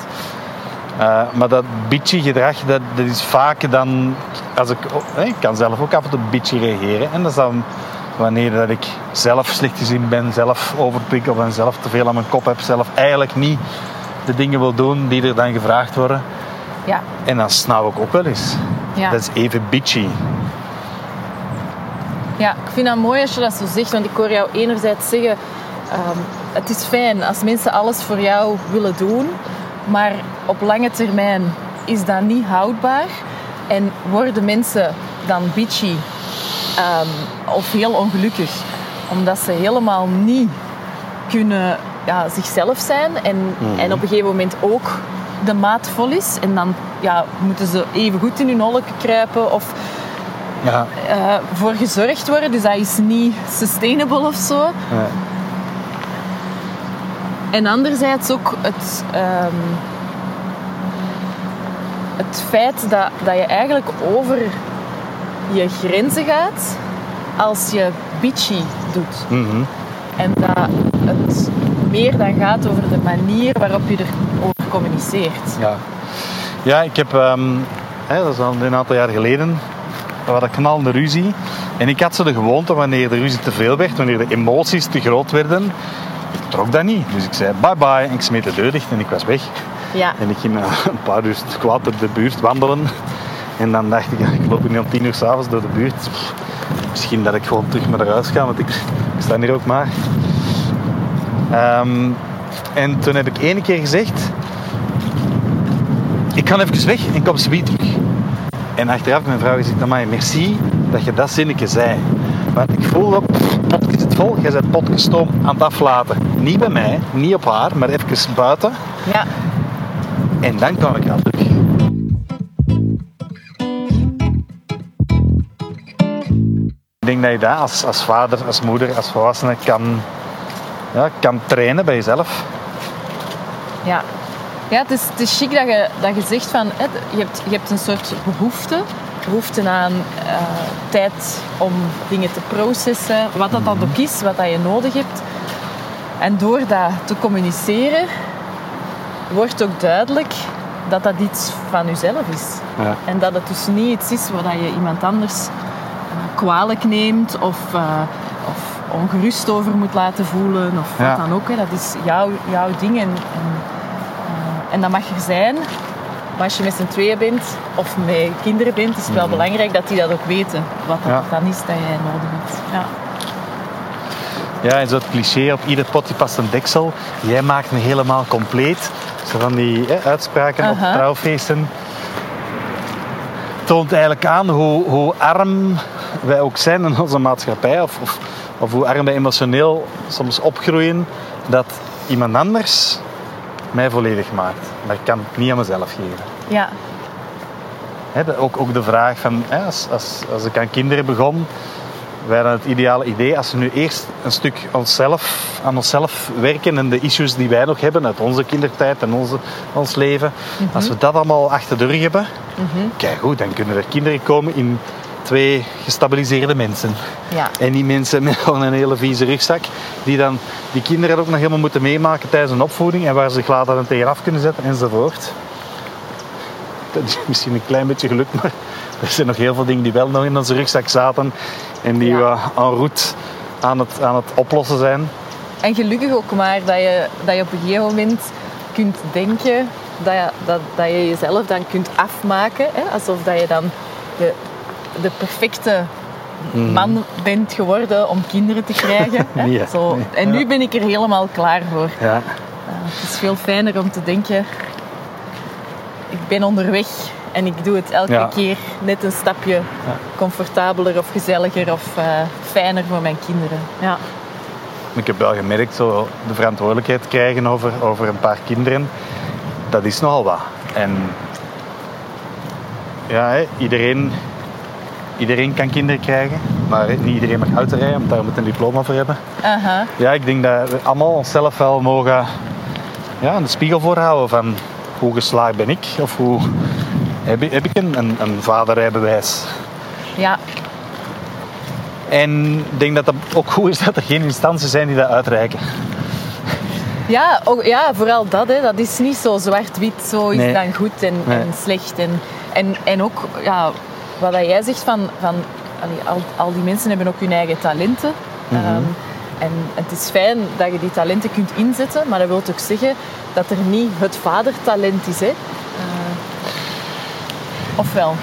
Eh, maar dat bitchy gedrag, dat, dat is vaak dan... Als ik, hè, ik kan zelf ook af en toe bitchy reageren. En dat is dan wanneer dat ik zelf slecht gezien ben, zelf overprikkel ben, zelf te veel aan mijn kop heb, zelf eigenlijk niet de dingen wil doen die er dan gevraagd worden. ja, En dan snauw ik ook wel eens. ja. Dat is even bitchy. Ja, ik vind dat mooi als je dat zo zegt, want ik hoor jou enerzijds zeggen: ehm, het is fijn als mensen alles voor jou willen doen, maar op lange termijn is dat niet houdbaar en worden mensen dan bitchy ehm, of heel ongelukkig omdat ze helemaal niet kunnen ja, zichzelf zijn en, en op een gegeven moment ook de maat vol is en dan ja, moeten ze even goed in hun holleke kruipen of Ja. eh, voor gezorgd worden. Dus dat is niet sustainable of zo. Ja. En anderzijds ook het, ehm, het feit dat, dat je eigenlijk over je grenzen gaat als je bitchy doet. Mhm. En dat het meer dan gaat over de manier waarop je erover communiceert. Ja. ja, ik heb, ehm, hè, dat is al een aantal jaar geleden, we hadden knalende ruzie. En ik had zo de gewoonte, wanneer de ruzie te veel werd, wanneer de emoties te groot werden, ik trok dat niet. Dus ik zei bye bye en ik smeet de deur dicht en ik was weg. Ja, En ik ging eh, een paar uur kwaad door de buurt wandelen. En dan dacht ik, ik loop nu om tien uur s'avonds door de buurt. Misschien dat ik gewoon terug naar huis ga, want ik, ik sta hier ook maar. Ehm, en toen heb ik ene keer gezegd, ik ga even weg en kom ze terug. En achteraf mijn vrouw gezegd, amai, merci dat je dat zinnetje zei. Want ik voel op, potje zit vol, jij bent potgestoom aan het aflaten. Niet bij mij, niet op haar, maar even buiten. ja, En dan kwam ik wel terug. Denk dat je dat als, als vader, als moeder, als volwassene kan, ja, kan trainen bij jezelf. ja. Ja, het is, het is chic dat je, dat je zegt van, hè, je, hebt, je hebt een soort behoefte behoefte aan eh, tijd om dingen te processen, wat dat dan ook is, wat dat je nodig hebt. En door dat te communiceren, wordt ook duidelijk dat dat iets van jezelf is. Ja. En dat het dus niet iets is waar je iemand anders kwalijk neemt of, eh, of ongerust over moet laten voelen of Ja. wat dan ook. Hè. Dat is jouw, jouw ding en, en, eh, en dat mag er zijn. Maar als je met z'n tweeën bent of met kinderen bent, is het wel belangrijk dat die dat ook weten. Wat dat Ja. dan is dat jij nodig hebt. Ja. Ja, en zo het cliché op ieder potje past een deksel. Jij maakt me helemaal compleet. Zo van die hè, uitspraken op trouwfeesten. Toont eigenlijk aan hoe, hoe arm wij ook zijn in onze maatschappij. Of, of, of hoe arm wij emotioneel soms opgroeien. Dat iemand anders mij volledig maakt. Maar ik kan het niet aan mezelf geven. ja. De- ook, ook de vraag van, als, als, als ik aan kinderen begon, wij hadden het ideale idee, als we nu eerst een stuk onszelf, aan onszelf werken en de issues die wij nog hebben uit onze kindertijd en onze, ons leven, als we dat allemaal achter de rug hebben, kijk goed, dan kunnen er kinderen komen in twee gestabiliseerde mensen. ja. En die mensen met gewoon een hele vieze rugzak, die dan die kinderen ook nog helemaal moeten meemaken tijdens een opvoeding en waar ze zich later dan tegenaf kunnen zetten enzovoort. Dat is misschien een klein beetje geluk, maar er zijn nog heel veel dingen die wel nog in onze rugzak zaten en die Ja. we en route aan het, aan het oplossen zijn. En gelukkig ook maar dat je, dat je op een gegeven moment kunt denken dat je, dat, dat je jezelf dan kunt afmaken. Hè? Alsof dat je dan de, de perfecte man bent geworden om kinderen te krijgen. Hè? Nee, hè? Zo. Nee. En nu ben ik er helemaal klaar voor. Ja, Uh, het is veel fijner om te denken, ik ben onderweg en ik doe het elke Ja. keer net een stapje comfortabeler of gezelliger of eh, fijner voor mijn kinderen. Ja. ik heb wel gemerkt, zo de verantwoordelijkheid krijgen over, over een paar kinderen, dat is nogal wat. En ja, iedereen, iedereen kan kinderen krijgen, maar niet iedereen mag auto rijden, want daar moet een diploma voor hebben. Ja, ik denk dat we allemaal onszelf wel mogen ja, een spiegel voorhouden van hoe geslaagd ben ik of hoe heb ik, heb ik een, een, een vaderrijbewijs. Ja, En ik denk dat het ook goed is dat er geen instanties zijn die dat uitreiken. Ja, ook, ja, vooral dat. Hè. Dat is niet zo zwart-wit, zo is Nee. dan goed en, Nee. en slecht. En, en, en ook ja, wat dat jij zegt van, van al, al die mensen hebben ook hun eigen talenten. Mhm. Ehm, en het is fijn dat je die talenten kunt inzetten, maar dat wil ook zeggen dat er niet het vadertalent is. Hè. Eh, ofwel?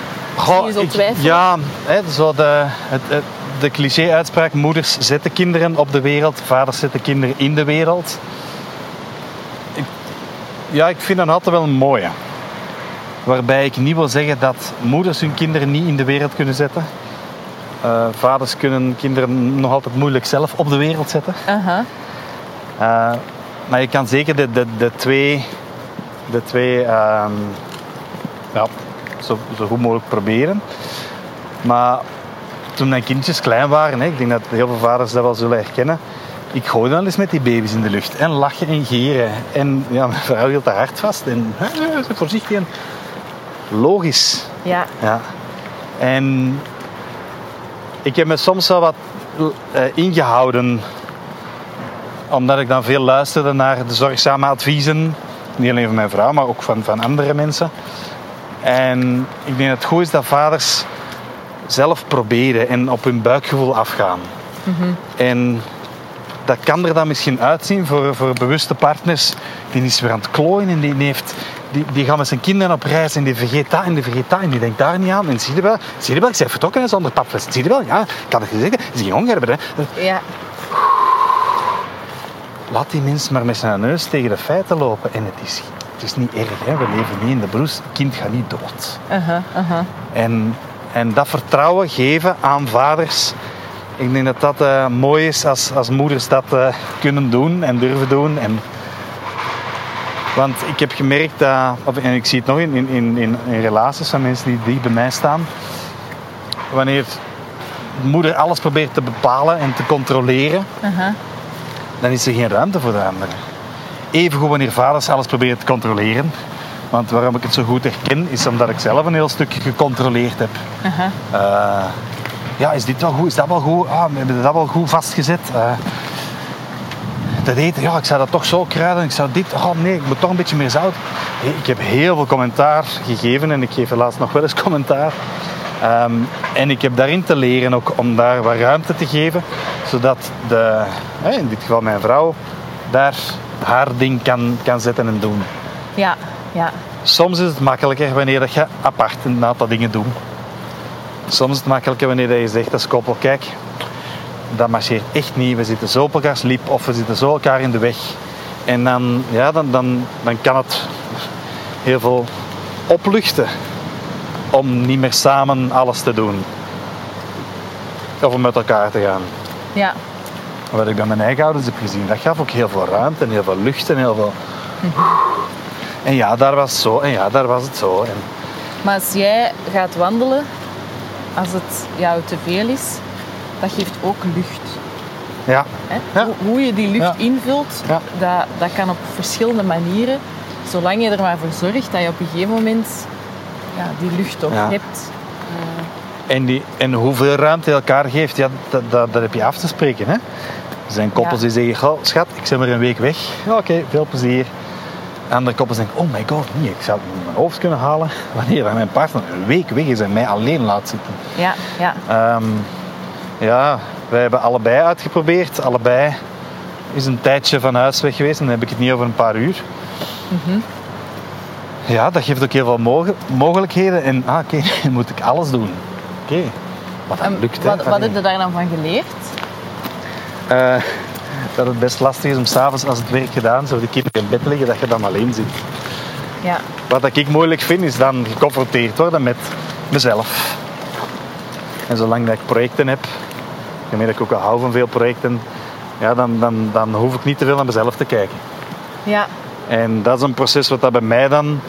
Zie je zo ik- ja, hè, zo de, het, het- de cliché-uitspraak: moeders zetten kinderen op de wereld, vaders zetten kinderen in de wereld. Ik, ja, ik vind dat altijd wel een mooie. Waarbij ik niet wil zeggen dat moeders hun kinderen niet in de wereld kunnen zetten. Eh, vaders kunnen kinderen nog altijd moeilijk zelf op de wereld zetten. Eh, maar je kan zeker de, de, de twee, de twee ehm, ja, zo, zo goed mogelijk proberen. Maar toen mijn kindjes klein waren, hè, ik denk dat heel veel vaders dat wel zullen herkennen. Ik gooide wel eens met die baby's in de lucht. En lachen en gieren. En ja, mijn vrouw hield haar hart vast. En "Hè, hè, voorzichtig. En logisch. Ja. Ja. En ik heb me soms wel wat eh, ingehouden. Omdat ik dan veel luisterde naar de zorgzame adviezen. Niet alleen van mijn vrouw, maar ook van, van andere mensen. En ik denk dat het goed is dat vaders zelf proberen en op hun buikgevoel afgaan. En dat kan er dan misschien uitzien voor, voor bewuste partners. Die is weer aan het klooien en die, heeft, die, die gaan met zijn kinderen op reis en die vergeet dat en die vergeet dat en die denkt daar niet aan. En zie je wel, zie je wel, ik ben vertrokken zonder papfles. Zie je wel, ja, ik kan het je zeggen, is geen honger hebben. Hè. Ja. Laat die mensen maar met zijn neus tegen de feiten lopen. En het is, het is niet erg, hè. we leven niet in de broes. Het kind gaat niet dood. Aha. En, en dat vertrouwen geven aan vaders. Ik denk dat dat eh, mooi is als, als moeders dat eh, kunnen doen en durven doen. En, want ik heb gemerkt dat, of, en ik zie het nog in, in, in, in relaties van mensen die dicht bij mij staan. Wanneer de moeder alles probeert te bepalen en te controleren, dan is er geen ruimte voor de andere. Evengoed wanneer vaders alles proberen te controleren. Want waarom ik het zo goed herken, is omdat ik zelf een heel stuk gecontroleerd heb. Eh, ja, is dit wel goed? Is dat wel goed? Ah, we hebben dat wel goed vastgezet. Dat eten, ja, ik zou dat toch zo kruiden. Ik zou dit, oh nee, ik moet toch een beetje meer zout. Ik heb heel veel commentaar gegeven en ik geef helaas nog wel eens commentaar. Ehm, en ik heb daarin te leren ook om daar wat ruimte te geven, zodat de, in dit geval mijn vrouw, daar haar ding kan, kan zetten en doen. Ja, ja. Soms is het makkelijker wanneer dat je apart een aantal dingen doet. Soms is het makkelijker wanneer je zegt als koppel, kijk, dat marcheert echt niet. We zitten zo op elkaars liep of we zitten zo elkaar in de weg. En dan, ja, dan, dan, dan kan het heel veel opluchten om niet meer samen alles te doen. Of om met elkaar te gaan. Ja, Wat ik bij mijn eigen ouders heb gezien, dat gaf ook heel veel ruimte en heel veel lucht en heel veel... En ja, daar was het zo en ja, daar was het zo. En maar als jij gaat wandelen, als het jou te veel is, dat geeft ook lucht. ja. Hoe, je die lucht Ja. invult, Ja. dat, dat kan op verschillende manieren. Zolang je er maar voor zorgt dat je op een gegeven moment ja, die lucht toch hebt. En, die, en hoeveel ruimte je elkaar geeft, ja, dat, dat, dat heb je af te spreken. Hè? Er zijn koppels die zeggen, "Goh, schat, ik ben maar een week weg. Oké, veel plezier. Andere koppels denken, oh my god, nee, ik zou het mijn hoofd kunnen halen. Wanneer mijn partner een week weg is en mij alleen laat zitten. Ja, ja. Ehm, ja, wij hebben allebei uitgeprobeerd. Allebei is een tijdje van huis weg geweest. En dan heb ik het niet over een paar uur. Mhm. Ja, dat geeft ook heel veel moge- mogelijkheden. En ah, oké, moet ik alles doen. Oké, wat lukt. hè. wat, heb je daar dan van geleerd? Eh, dat het best lastig is om s'avonds als het werk gedaan is, of de kinderen in bed liggen, dat je dan alleen zit. Ja, Wat ik moeilijk vind, is dan geconfronteerd worden met mezelf. En zolang dat ik projecten heb, dat ik ook al hou van veel projecten, ja, dan, dan, dan hoef ik niet te veel naar mezelf te kijken. ja. En dat is een proces wat dat bij mij dan,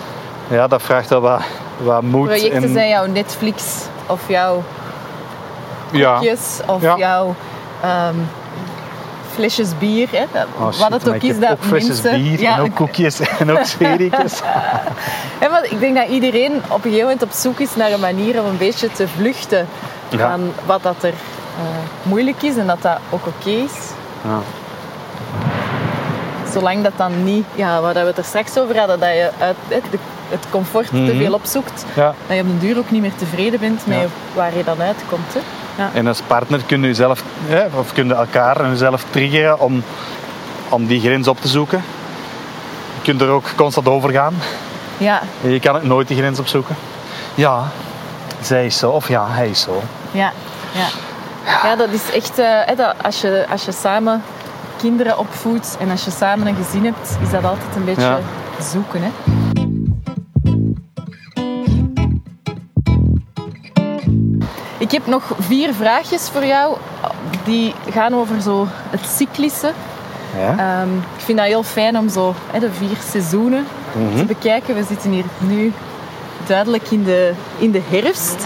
ja, dat vraagt wel wat, wat moed. projecten en, zijn jouw Netflix of jouw ja. koekjes of Ja. jouw ehm, flesjes bier. Hè? Dat- Oh, shit, wat het ook is dat ook flesjes mensen... bier Ja, en ook koekjes en ook want ik denk dat iedereen op een gegeven moment op zoek is naar een manier om een beetje te vluchten Ja. van wat dat er eh, moeilijk is en dat dat ook oké is. Ja. Zolang dat dan niet, ja, waar we het er straks over hadden, dat je uit het, de- het comfort te Mhm. veel opzoekt, Ja. dat je op den duur ook niet meer tevreden bent met Ja. waar je dan uitkomt. Hè? Ja. En als partner kun je zelf, hè, of kun je elkaar en jezelf triggeren om, om die grens op te zoeken. Je kunt er ook constant over gaan. Ja, En Je kan ook nooit die grens opzoeken. Ja, zo, of ja, hij is zo. ja, ja. Ja, dat is echt, eh, dat als, je, als je samen kinderen opvoedt en als je samen een gezin hebt, is dat altijd een beetje Ja. zoeken. Hè? Ik heb nog vier vraagjes voor jou. Die gaan over zo het cyclische. Ja? Ehm, ik vind dat heel fijn om zo hè, de vier seizoenen Mhm. te bekijken. We zitten hier nu duidelijk in de, in de herfst.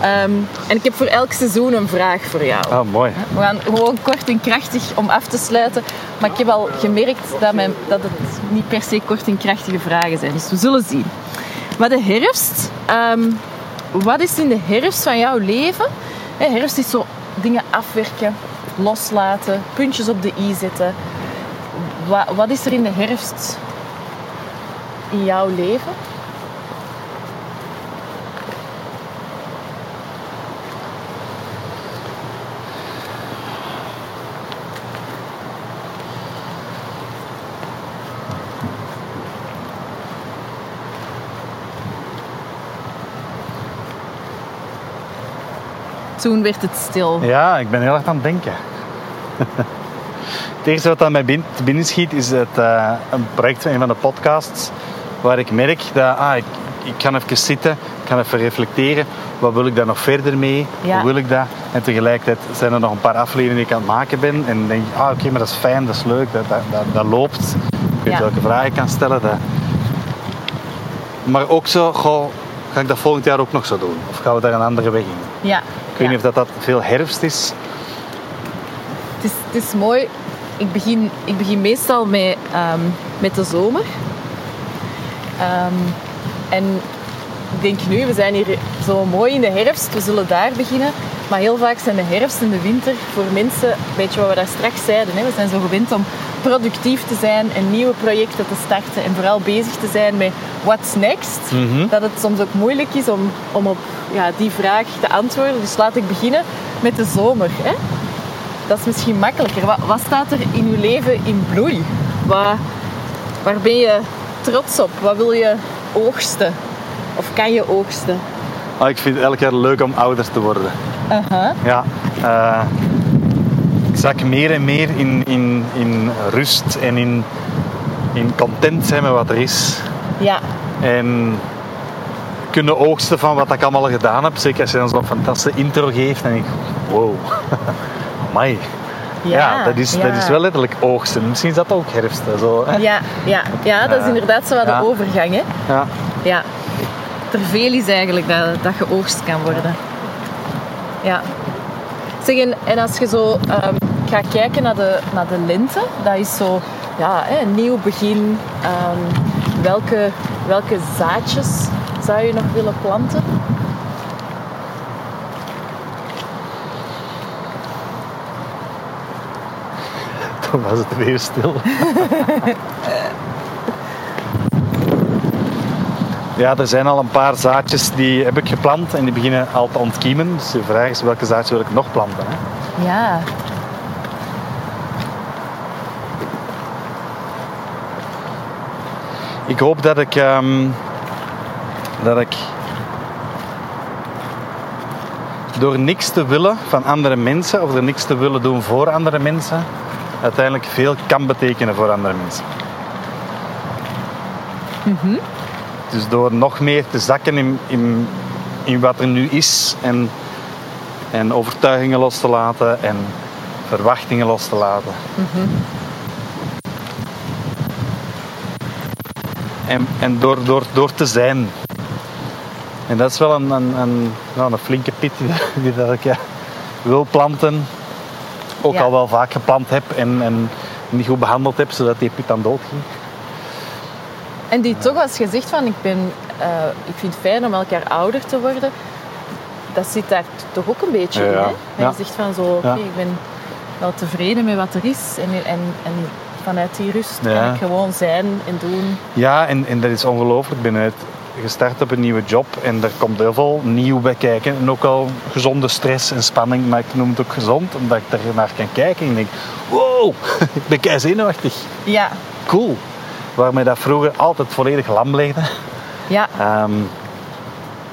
Ehm, en ik heb voor elk seizoen een vraag voor jou. Ah, mooi. We gaan gewoon kort en krachtig om af te sluiten. Maar ik heb al gemerkt dat, mijn, dat het niet per se kort en krachtige vragen zijn. Dus we zullen zien. Maar de herfst, ehm, wat is in de herfst van jouw leven? Herfst is zo dingen afwerken, loslaten, puntjes op de i zetten. Wat, wat is er in de herfst in jouw leven? Toen werd het stil. Ja, ik ben heel erg aan het denken. het eerste wat aan mij binnen schiet is het, eh, een project van een van de podcasts. Waar ik merk dat ah, ik, ik kan even zitten, ik kan even reflecteren. Wat wil ik daar nog verder mee? Ja. Hoe wil ik dat? En tegelijkertijd zijn er nog een paar afleveringen die ik aan het maken ben. En denk ik, ah, oké, maar dat is fijn, dat is leuk, dat, dat, dat, dat loopt. Ik weet Ja. welke vragen ik kan stellen. Dat... Maar ook zo, goh, ga ik dat volgend jaar ook nog zo doen? Of gaan we daar een andere weg in? Ja. Ik weet niet of dat, dat veel herfst is. Het is, het is mooi. Ik begin, ik begin meestal met, ehm, met de zomer. Ehm, En ik denk nu, we zijn hier zo mooi in de herfst, we zullen daar beginnen. Maar heel vaak zijn de herfst en de winter voor mensen, weet je wat we daar straks zeiden, hè? we zijn zo gewend om productief te zijn en nieuwe projecten te starten en vooral bezig te zijn met what's next. Dat het soms ook moeilijk is om, om op ja, die vraag te antwoorden. Dus laat ik beginnen met de zomer. Hè? Dat is misschien makkelijker. Wat, wat staat er in uw leven in bloei? Wat, waar ben je trots op? Wat wil je oogsten? Of kan je oogsten? Ah, ik vind het elk jaar leuk om ouder te worden. Uh-huh. Ja, eh, ik zak meer en meer in, in, in rust en in, in content zijn met wat er is. Ja, En kunnen oogsten van wat ik allemaal gedaan heb. Zeker als je dan zo'n fantastische intro geeft. En ik, wow, amai. Ja, Ja, dat, is, ja. dat is wel letterlijk oogsten. Misschien is dat ook herfst. Zo, hè? ja, ja, ja dat is Ja. inderdaad zo wat de overgang. Hè? Ja. Ja. Er veel is eigenlijk dat, dat geoogst kan worden. Ja. Zeg, en, en als je zo ehm, gaat kijken naar de, naar de lente, dat is zo ja, hè, een nieuw begin. Ehm, welke, welke zaadjes zou je nog willen planten? Toen was het weer stil. Ja, er zijn al een paar zaadjes die heb ik geplant en die beginnen al te ontkiemen. Dus de vraag is welke zaadjes wil ik nog planten. Hè? Ja. Ik hoop dat ik, ehm, dat ik door niks te willen van andere mensen of door niks te willen doen voor andere mensen, uiteindelijk veel kan betekenen voor andere mensen. Dus door nog meer te zakken in, in, in wat er nu is en, en overtuigingen los te laten en verwachtingen los te laten. En, en door, door, door te zijn. En dat is wel een, een, een, nou, een flinke pit die, die dat ik ja, wil planten. Ook Ja. al wel vaak geplant heb en, en niet goed behandeld heb, zodat die pit dan dood ging. En die toch, als je zegt van ik, ben, eh, ik vind het fijn om elkaar ouder te worden, dat zit daar toch ook een beetje in. Hè? En je zegt van zo, oké, ik ben wel tevreden met wat er is. En, en, en vanuit die rust kan ik gewoon zijn en doen. Ja, en, en dat is ongelooflijk. Ik ben uit gestart op een nieuwe job en er komt heel veel nieuw bij kijken. En ook al gezonde stress en spanning, maar ik noem het ook gezond, omdat ik er naar kan kijken en denk, wow, ik ben kei zenuwachtig. Ja, Cool. Waarmee dat vroeger altijd volledig lam legde. ja, Ehm,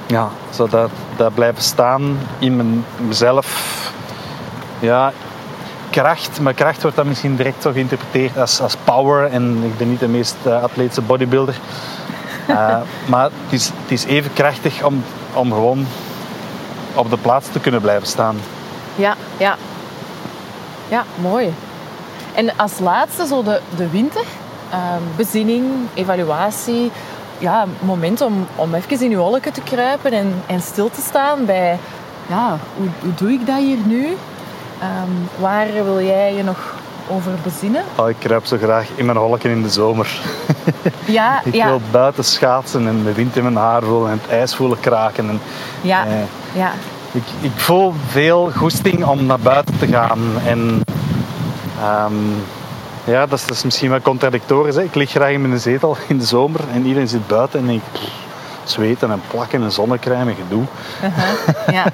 ja, zo dat, dat blijven staan in mijn, mezelf. Ja, kracht. Maar kracht wordt dan misschien direct zo geïnterpreteerd als, als power. En ik ben niet de meest eh, atletische bodybuilder. Eh, maar het is, het is even krachtig om, om gewoon op de plaats te kunnen blijven staan. ja, ja. Ja, mooi. En als laatste zo de, de winter. Ehm, bezinning, evaluatie. Ja, een moment om, om even in je holleke te kruipen en, en stil te staan bij... Ja, hoe, hoe doe ik dat hier nu? Ehm, waar wil jij je nog over bezinnen? Oh, ik kruip zo graag in mijn holken in de zomer. Ja, Ik ja, wil buiten schaatsen en de wind in mijn haar voelen en het ijs voelen kraken. En, ja, eh, ja. Ik, ik voel veel goesting om naar buiten te gaan. En ehm, ja, dat is, misschien wel contradictorisch. Ik lig graag in mijn zetel in de zomer en iedereen zit buiten en ik zweten en plakken en zonnecrème gedoe. ja.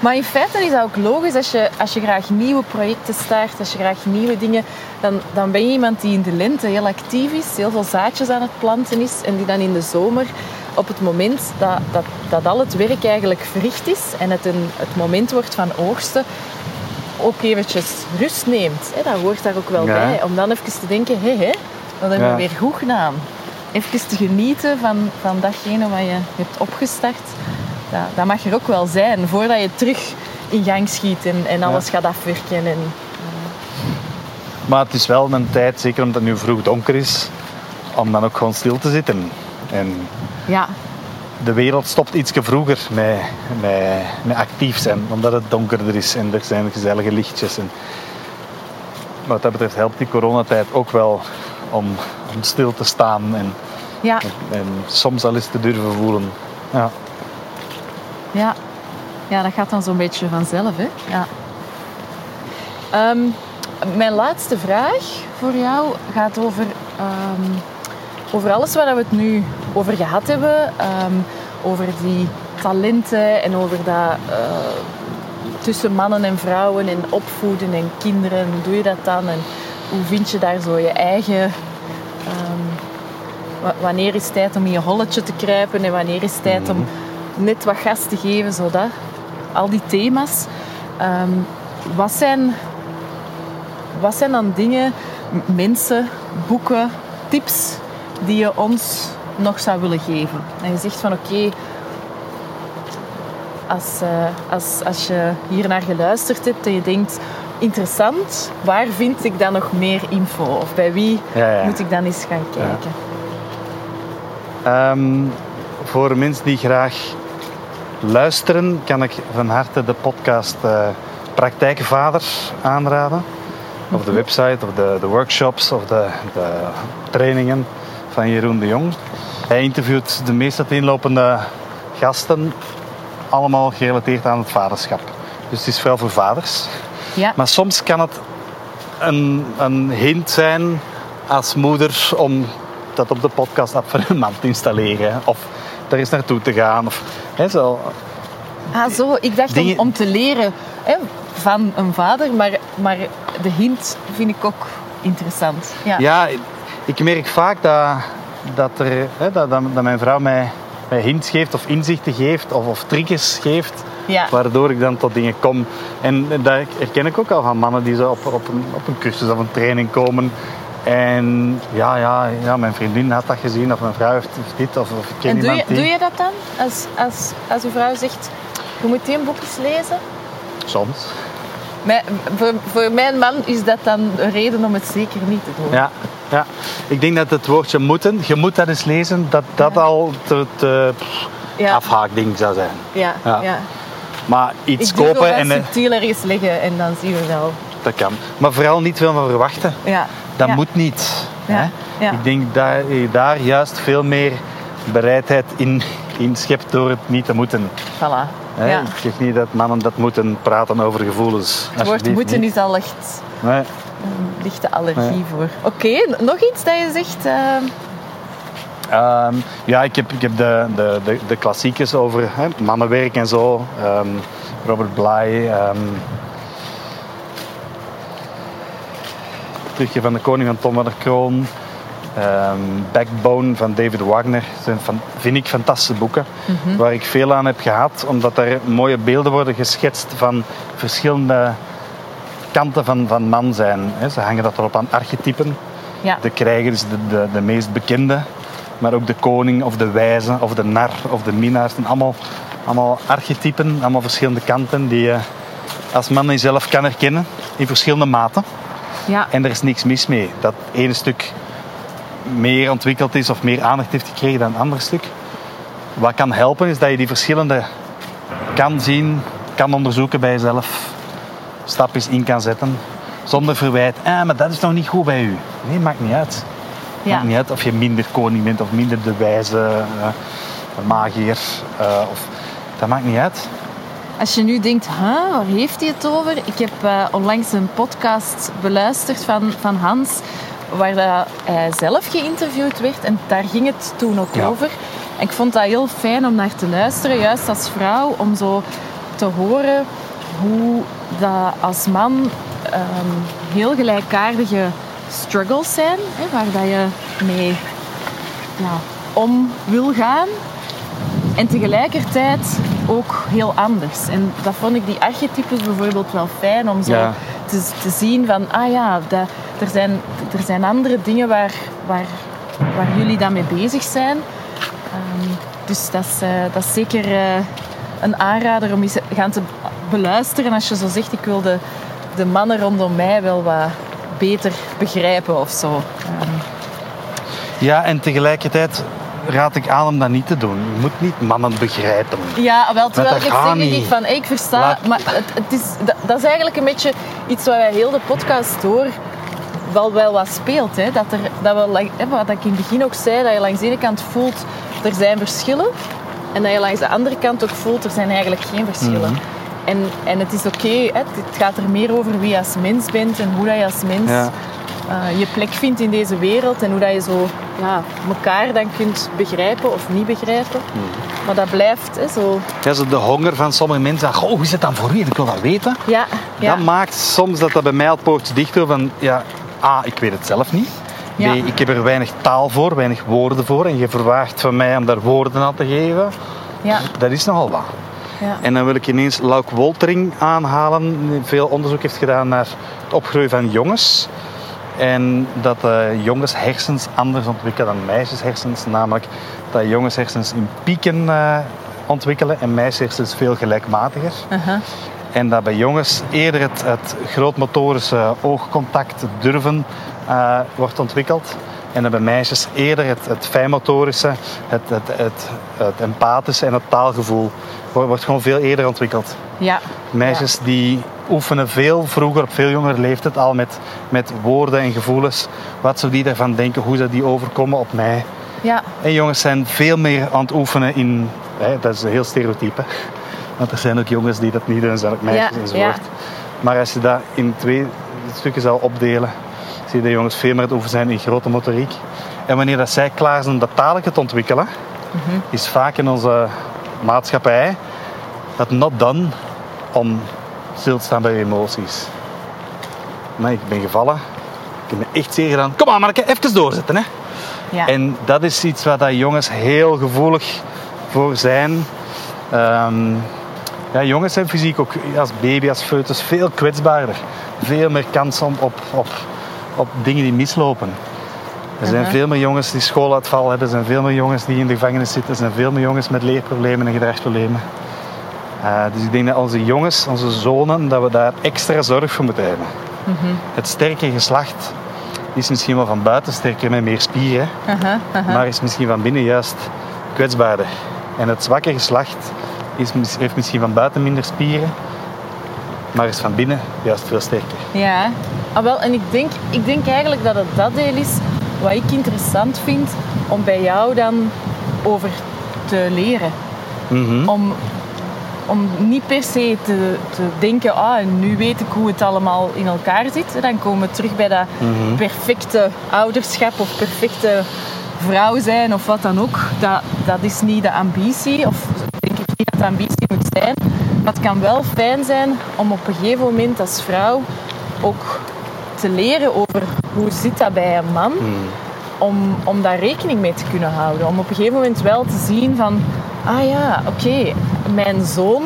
Maar in feite is dat ook logisch als je, als je graag nieuwe projecten start, als je graag nieuwe dingen, dan, dan ben je iemand die in de lente heel actief is, heel veel zaadjes aan het planten is en die dan in de zomer op het moment dat, dat, dat al het werk eigenlijk verricht is en het een, het moment wordt van oogsten, ook eventjes rust neemt. Hè, dat hoort daar ook wel Ja. bij. Om dan even te denken, hé, hé, dat hebben we weer goed gedaan. Even te genieten van, van datgene wat je hebt opgestart. Dat, dat mag er ook wel zijn, voordat je terug in gang schiet en, en alles gaat afwerken. En, Maar het is wel een tijd, zeker omdat het nu vroeg donker is, om dan ook gewoon stil te zitten. En ja, de wereld stopt iets vroeger met, met, met actief zijn, omdat het donkerder is en er zijn gezellige lichtjes. En wat dat betreft helpt die coronatijd ook wel om, om stil te staan en Ja, En soms al eens te durven voelen. Ja. ja. ja dat gaat dan zo'n beetje vanzelf. Hè? Ja. Ehm, mijn laatste vraag voor jou gaat over, ehm, over alles waar we het nu over gehad hebben. Ehm, over die talenten en over dat eh, tussen mannen en vrouwen en opvoeden en kinderen. Hoe doe je dat dan? En hoe vind je daar zo je eigen... ehm, wa- wanneer is het tijd om in je holletje te kruipen en wanneer is het tijd om net wat gas te geven, zodat... Al die thema's. Ehm, wat, zijn, wat zijn dan dingen, mensen, boeken, tips die je ons nog zou willen geven? En je zegt van oké, als, eh, als, als je hier naar geluisterd hebt en je denkt interessant, waar vind ik dan nog meer info? Of bij wie Ja, ja. moet ik dan eens gaan kijken? Ehm, voor mensen die graag luisteren, kan ik van harte de podcast eh Praktijkvader aanraden. Of de website, of de, de workshops, of de, de trainingen van Jeroen de Jong. Hij interviewt de meest uiteenlopende gasten, allemaal gerelateerd aan het vaderschap. Dus het is veel voor vaders. Ja, Maar soms kan het een, een hint zijn als moeder om dat op de podcast app van een man te installeren. Of er eens naartoe te gaan. Of, hè, zo. ah, zo. Ik dacht Dingen- om, om te leren hè, van een vader, maar, maar de hint vind ik ook interessant. Ja, Ja, ik merk vaak dat, dat, er, hè, dat, dat, dat mijn vrouw mij, mij hints geeft of inzichten geeft of, of triggers geeft. ja. Waardoor ik dan tot dingen kom. En dat herken ik ook al van mannen die zo op, op, een, op een cursus of een training komen. En ja, ja, ja, mijn vriendin had dat gezien, of mijn vrouw heeft dit, of, of ik ken En doe je, die. doe je dat dan? Als, als, als uw vrouw zegt, je moet die boek eens lezen? Soms. Mijn- voor, voor mijn man is dat dan een reden om het zeker niet te doen. Ja, ja. Ik denk dat het woordje moeten, je moet dat eens lezen, dat dat al Ja. afhaakding zou zijn. Ja, Ja. ja. Maar iets Ik kopen en eh, subtieler eens leggen en dan zien we wel. dat kan. Maar vooral niet veel van verwachten. Ja. Dat moet niet. Ja, Hè? Ik denk dat je daar juist veel meer bereidheid in, in schept door het niet te moeten. Voilà. Hè? Ja. Ik zeg niet dat mannen dat moeten praten over gevoelens. Het woord moeten niet. is al echt Nee. Een lichte allergie voor. Oké, nog iets dat je zegt? eh, Ehm, ja, ik heb, ik heb de, de, de, de klassiekers over hè, mannenwerk en zo. Ehm, Robert Bly. ehm Terugkeer van de Koning van Tom van der Kroon. ehm, Backbone van David Wagner. Dat zijn van, vind ik fantastische boeken. Waar ik veel aan heb gehad. Omdat er mooie beelden worden geschetst van verschillende kanten van, van man zijn. hè. Ze hangen dat erop aan archetypen. ja. De krijger is de, de, de meest bekende. Maar ook de koning of de wijze of de nar of de minnaar. Zijn allemaal, allemaal archetypen, allemaal verschillende kanten die je als man in jezelf kan herkennen. In verschillende maten. ja. En er is niks mis mee. Dat ene stuk meer ontwikkeld is of meer aandacht heeft gekregen dan het andere stuk. Wat kan helpen is dat je die verschillende kan zien, kan onderzoeken bij jezelf. Stapjes in kan zetten. Zonder verwijt. Ah, maar dat is nog niet goed bij u. Nee, maakt niet uit. ja. Maakt niet uit of je minder koning bent of minder de wijze eh, magier. eh, of, dat maakt niet uit. Als je nu denkt, huh, waar heeft hij het over? Ik heb eh, onlangs een podcast beluisterd van, van Hans, waar hij zelf geïnterviewd werd. En daar ging het toen ook Ja. over. En ik vond dat heel fijn om naar te luisteren, juist als vrouw, om zo te horen hoe dat als man ehm, heel gelijkaardige struggles zijn, hè, waar dat je mee ja, om wil gaan. En tegelijkertijd ook heel anders. En dat vond ik die archetypes bijvoorbeeld wel fijn om zo Ja. te, te zien van, ah ja, dat, er, zijn, er zijn andere dingen waar, waar, waar jullie dan mee bezig zijn. Ehm, dus dat is, eh, dat is zeker eh, een aanrader om eens gaan te beluisteren als je zo zegt, ik wil de, de mannen rondom mij wel wat beter begrijpen of zo. Ehm, Ja, en tegelijkertijd raad ik aan om dat niet te doen. Je moet niet mannen begrijpen. Ja, wel, terwijl ik niet. ik van, ik versta, Laat- maar het, het is, dat, dat is eigenlijk een beetje iets wat wij heel de podcast door wel wel wat speelt. Hè? Dat, er, dat we, wat ik in het begin ook zei, dat je langs de ene kant voelt, er zijn verschillen. En dat je langs de andere kant ook voelt, er zijn eigenlijk geen verschillen. En, en het is oké, het gaat er meer over wie je als mens bent en hoe dat je als mens Ja. eh, je plek vindt in deze wereld. En hoe dat je zo ja, elkaar dan kunt begrijpen of niet begrijpen. Maar dat blijft hè, zo... Ja, zo de honger van sommige mensen. Goh, hoe is het dan voor u? Ik wil dat weten. Ja, ja. Dat maakt soms dat dat bij mij al poortje dicht van... Ja, A, ik weet het zelf niet. B, Ja. ik heb er weinig taal voor, weinig woorden voor. En je verwaagt van mij om daar woorden aan te geven. ja, Dat is nogal wat. Ja. En dan wil ik ineens Lauk Woltering aanhalen. Die veel onderzoek heeft gedaan naar het opgroeien van jongens. En dat eh, jongens hersens anders ontwikkelen dan meisjeshersens. Namelijk dat jongens hersens in pieken eh, ontwikkelen en meisjeshersens veel gelijkmatiger. Uh-huh. En dat bij jongens eerder het, het grootmotorische oogcontact, durven, eh, wordt ontwikkeld. En dat bij meisjes eerder het, het fijnmotorische, het, het, het, het empathische en het taalgevoel wordt, gewoon veel eerder ontwikkeld. ja. Meisjes die oefenen veel vroeger, op veel jongere leeftijd al met, met woorden en gevoelens. Wat zou die daarvan denken, hoe zou die overkomen op mij. Ja, En jongens zijn veel meer aan het oefenen in, hè, dat is een heel stereotype. Want er zijn ook jongens die dat niet doen, zijn ook meisjes Ja, enzovoort. Maar als je dat in twee stukken zou opdelen, zie je dat jongens veel meer aan het oefenen zijn in grote motoriek. En wanneer dat zij klaar zijn dat taaltje te ontwikkelen, Mhm. is vaak in onze maatschappij dat not done om stil te staan bij je emoties. Maar ik ben gevallen. Ik heb me echt zeer gedaan. Kom aan, Marke, even doorzetten. Hè. ja. En dat is iets waar dat jongens heel gevoelig voor zijn. Ehm, ja, jongens zijn fysiek ook als baby, als foetus veel kwetsbaarder. Veel meer kans om op, op, op dingen die mislopen. Er zijn Mhm. veel meer jongens die schooluitval hebben. Er zijn veel meer jongens die in de gevangenis zitten. Er zijn veel meer jongens met leerproblemen en gedragsproblemen. Eh, dus ik denk dat onze jongens, onze zonen, dat we daar extra zorg voor moeten hebben. Het sterke geslacht is misschien wel van buiten sterker met meer spieren, maar is misschien van binnen juist kwetsbaarder. En het zwakke geslacht is, heeft misschien van buiten minder spieren, maar is van binnen juist veel sterker. Ja, ah, wel, en ik denk, ik denk eigenlijk dat het dat deel is wat ik interessant vind om bij jou dan over te leren. Mhm. Om, om niet per se te, te denken, ah, nu weet ik hoe het allemaal in elkaar zit. Dan komen we terug bij dat Mhm. perfecte ouderschap of perfecte vrouw zijn of wat dan ook. Dat, dat is niet de ambitie, of denk ik niet dat de ambitie moet zijn. Maar het kan wel fijn zijn om op een gegeven moment als vrouw ook te leren over hoe zit dat bij een man om, om daar rekening mee te kunnen houden. Om op een gegeven moment wel te zien van... Ah ja, oké, mijn zoon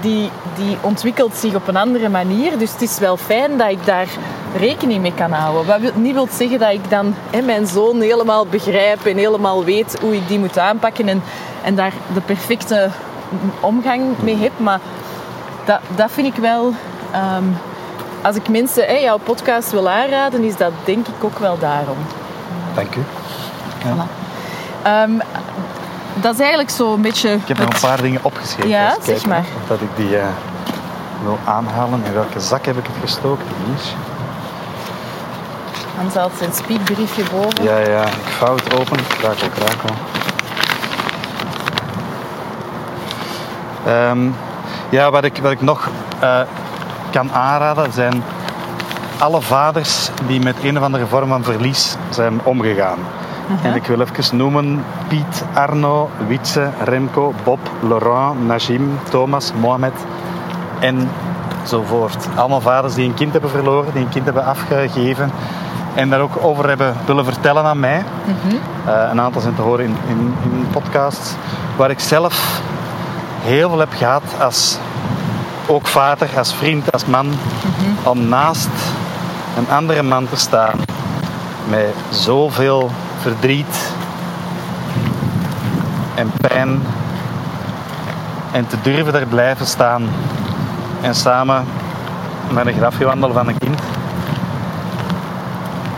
die, die ontwikkelt zich op een andere manier. Dus het is wel fijn dat ik daar rekening mee kan houden. Wat wil, niet wil zeggen dat ik dan hè, mijn zoon helemaal begrijp en helemaal weet hoe ik die moet aanpakken en, en daar de perfecte omgang mee heb. Maar dat, dat vind ik wel... ehm, als ik mensen hè, jouw podcast wil aanraden, is dat denk ik ook wel daarom. Dank u. Ehm, dat is eigenlijk zo een beetje... Ik heb nog een paar dingen opgeschreven. Ja, zeg maar. Dat ik die eh, wil aanhalen. In welke zak heb ik het gestoken? Hier. Hans had zijn speakbriefje boven. Ja, ja, ik vouw het open. Krakel, krakel. Ehm, ja, wat ik, wat ik nog eh, kan aanraden zijn alle vaders die met een of andere vorm van verlies zijn omgegaan. En ik wil even noemen Piet, Arno, Wietse, Remco, Bob, Laurent, Najim, Thomas, Mohamed en zo voort. Allemaal vaders die een kind hebben verloren, die een kind hebben afgegeven en daar ook over hebben willen vertellen aan mij. Eh, een aantal zijn te horen in, in, in podcasts, waar ik zelf heel veel heb gehad als ook vader, als vriend, als man, om naast een andere man te staan met zoveel verdriet en pijn en te durven daar blijven staan en samen naar een grafje wandelen van een kind.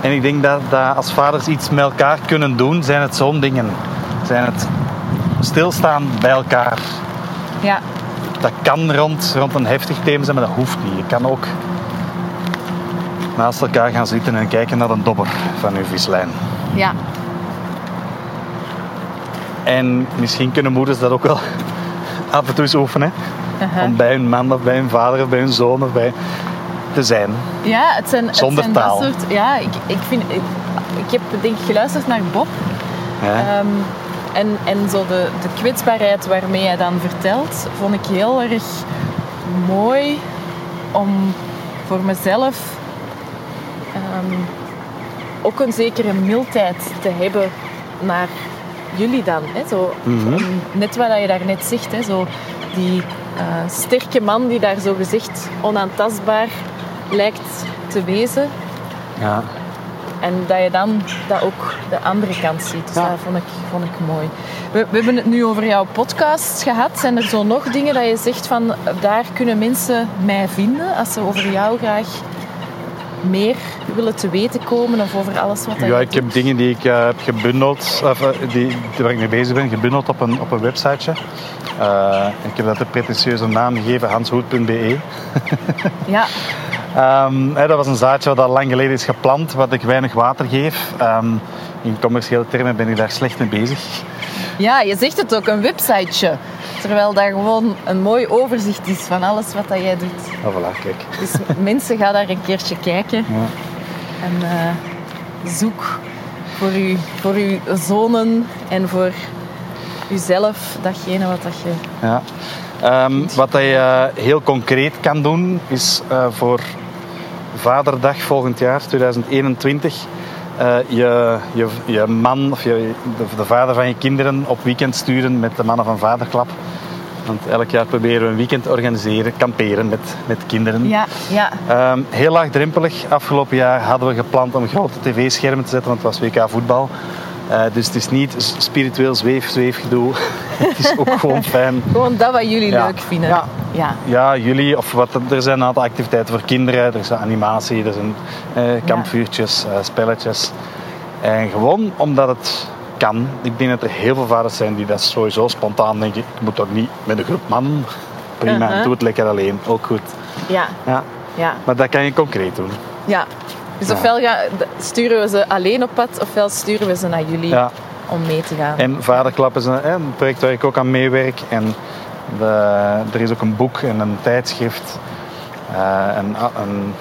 En ik denk dat, dat als vaders iets met elkaar kunnen doen, zijn het zo'n dingen. Zijn het stilstaan bij elkaar. Ja, Dat kan rond, rond een heftig thema zijn, maar dat hoeft niet. Je kan ook naast elkaar gaan zitten en kijken naar een dobber van uw vislijn. Ja. En misschien kunnen moeders dat ook wel af en toe eens oefenen. Uh-huh. Om bij hun man of bij hun vader of bij hun zoon of bij te zijn. Ja, het zijn, het Zonder zijn taal. dat soort... Ja, ik, ik, vind, ik, ik heb denk ik geluisterd naar Bob. Ja. Ehm, en, en zo de, de kwetsbaarheid waarmee hij dan vertelt, vond ik heel erg mooi om voor mezelf ehm, ook een zekere mildheid te hebben naar jullie dan. Hè? Zo, Mhm. net wat je daar net zegt, hè? Zo, die eh, sterke man die daar zo gezegd onaantastbaar lijkt te wezen. ja. En dat je dan dat ook de andere kant ziet. Dus Ja. dat vond ik, vond ik mooi. We, we hebben het nu over jouw podcast gehad. Zijn er zo nog dingen dat je zegt van daar kunnen mensen mij vinden als ze over jou graag meer willen te weten komen of over alles wat Ja, ik heb dingen die ik eh, heb gebundeld, of, eh, die, waar ik mee bezig ben, gebundeld op een, op een websiteje. Eh, ik heb dat de pretentieuze naam gegeven, hanshoed.be. Ja, Ehm, hè, dat was een zaadje wat al lang geleden is geplant, wat ik weinig water geef. Ehm, in commerciële termen ben ik daar slecht mee bezig. ja, je zegt het ook, een websiteje. Terwijl daar gewoon een mooi overzicht is van alles wat dat jij doet. Oh, voilà, kijk. Dus mensen, gaan daar een keertje kijken. Ja. En eh, zoek voor, u, voor uw zonen en voor uzelf datgene wat dat je... Ja. Ehm, wat dat je eh, heel concreet kan doen, is eh, voor Vaderdag volgend jaar, 2021, eh, je, je, je man of je, de, de vader van je kinderen op weekend sturen met de mannen van Vaderklap. Want elk jaar proberen we een weekend te organiseren, kamperen met, met kinderen. Ja, ja. Ehm, heel laagdrempelig. Afgelopen jaar hadden we gepland om grote tv-schermen te zetten, want het was WK voetbal. Eh, dus het is niet spiritueel zweef, zweefgedoe. het is ook gewoon fijn. Gewoon dat wat jullie Ja. leuk vinden. Ja. ja. Ja, jullie, of wat, er zijn een aantal activiteiten voor kinderen. Er is animatie, er zijn eh, kampvuurtjes, eh, spelletjes. En gewoon omdat het kan. Ik denk dat er heel veel vaders zijn die dat sowieso spontaan denken. Ik moet toch niet met een groep mannen. Prima, Uh-huh. doe het lekker alleen. Ook goed. Ja, Ja. ja, Maar dat kan je concreet doen. ja. Dus Ja. ofwel gaan, sturen we ze alleen op pad, ofwel sturen we ze naar jullie Ja. om mee te gaan. En Vaderklap is een, een project waar ik ook aan meewerk. En de, er is ook een boek en een tijdschrift. eh, een een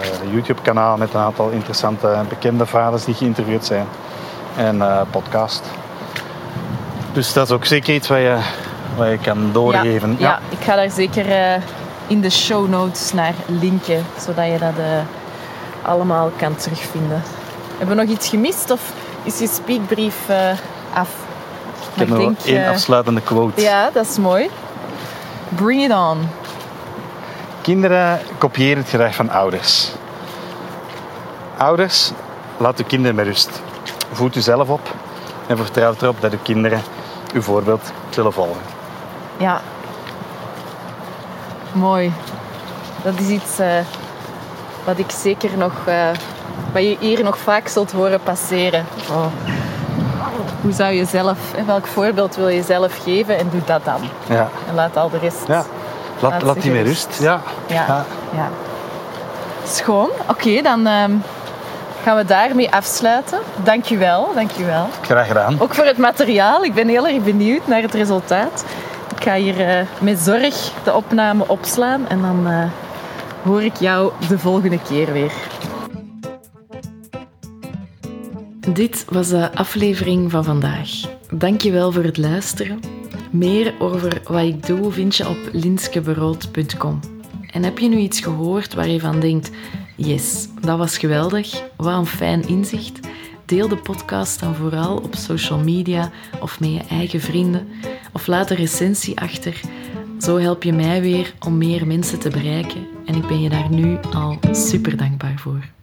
eh, YouTube-kanaal met een aantal interessante bekende vaders die geïnterviewd zijn. En eh podcast. Dus dat is ook zeker iets wat je, wat je kan doorgeven. Ja, ja, ik ga daar zeker in de show notes naar linken, zodat je dat allemaal kan terugvinden. Hebben we nog iets gemist of is je speakbrief eh, af? Ik heb nog wel één eh, afsluitende quote. Ja, dat is mooi. Bring it on. Kinderen kopiëren het gedrag van ouders. Ouders, laat uw kinderen met rust. Voed u zelf op en vertrouw erop dat uw kinderen uw voorbeeld zullen volgen. Ja. Mooi. Dat is iets eh, wat ik zeker nog, eh, wat je hier nog vaak zult horen passeren. Oh. Hoe zou je zelf, hè, welk voorbeeld wil je zelf geven en doe dat dan. Ja, En laat al de rest. ja. Laat, Laat die met rust. Ja. Ja. Ja. ja. Schoon. Oké, dan ehm, gaan we daarmee afsluiten. Dankjewel, dankjewel. Graag gedaan. Ook voor het materiaal. Ik ben heel erg benieuwd naar het resultaat. Ik ga hier eh, met zorg de opname opslaan en dan eh, hoor ik jou de volgende keer weer. Dit was de aflevering van vandaag. Dankjewel voor het luisteren. Meer over wat ik doe vind je op linskeberood.com. En heb je nu iets gehoord waar je van denkt: yes, dat was geweldig, wat een fijn inzicht? Deel de podcast dan vooral op social media of met je eigen vrienden. Of laat een recensie achter. Zo help je mij weer om meer mensen te bereiken. En ik ben je daar nu al super dankbaar voor.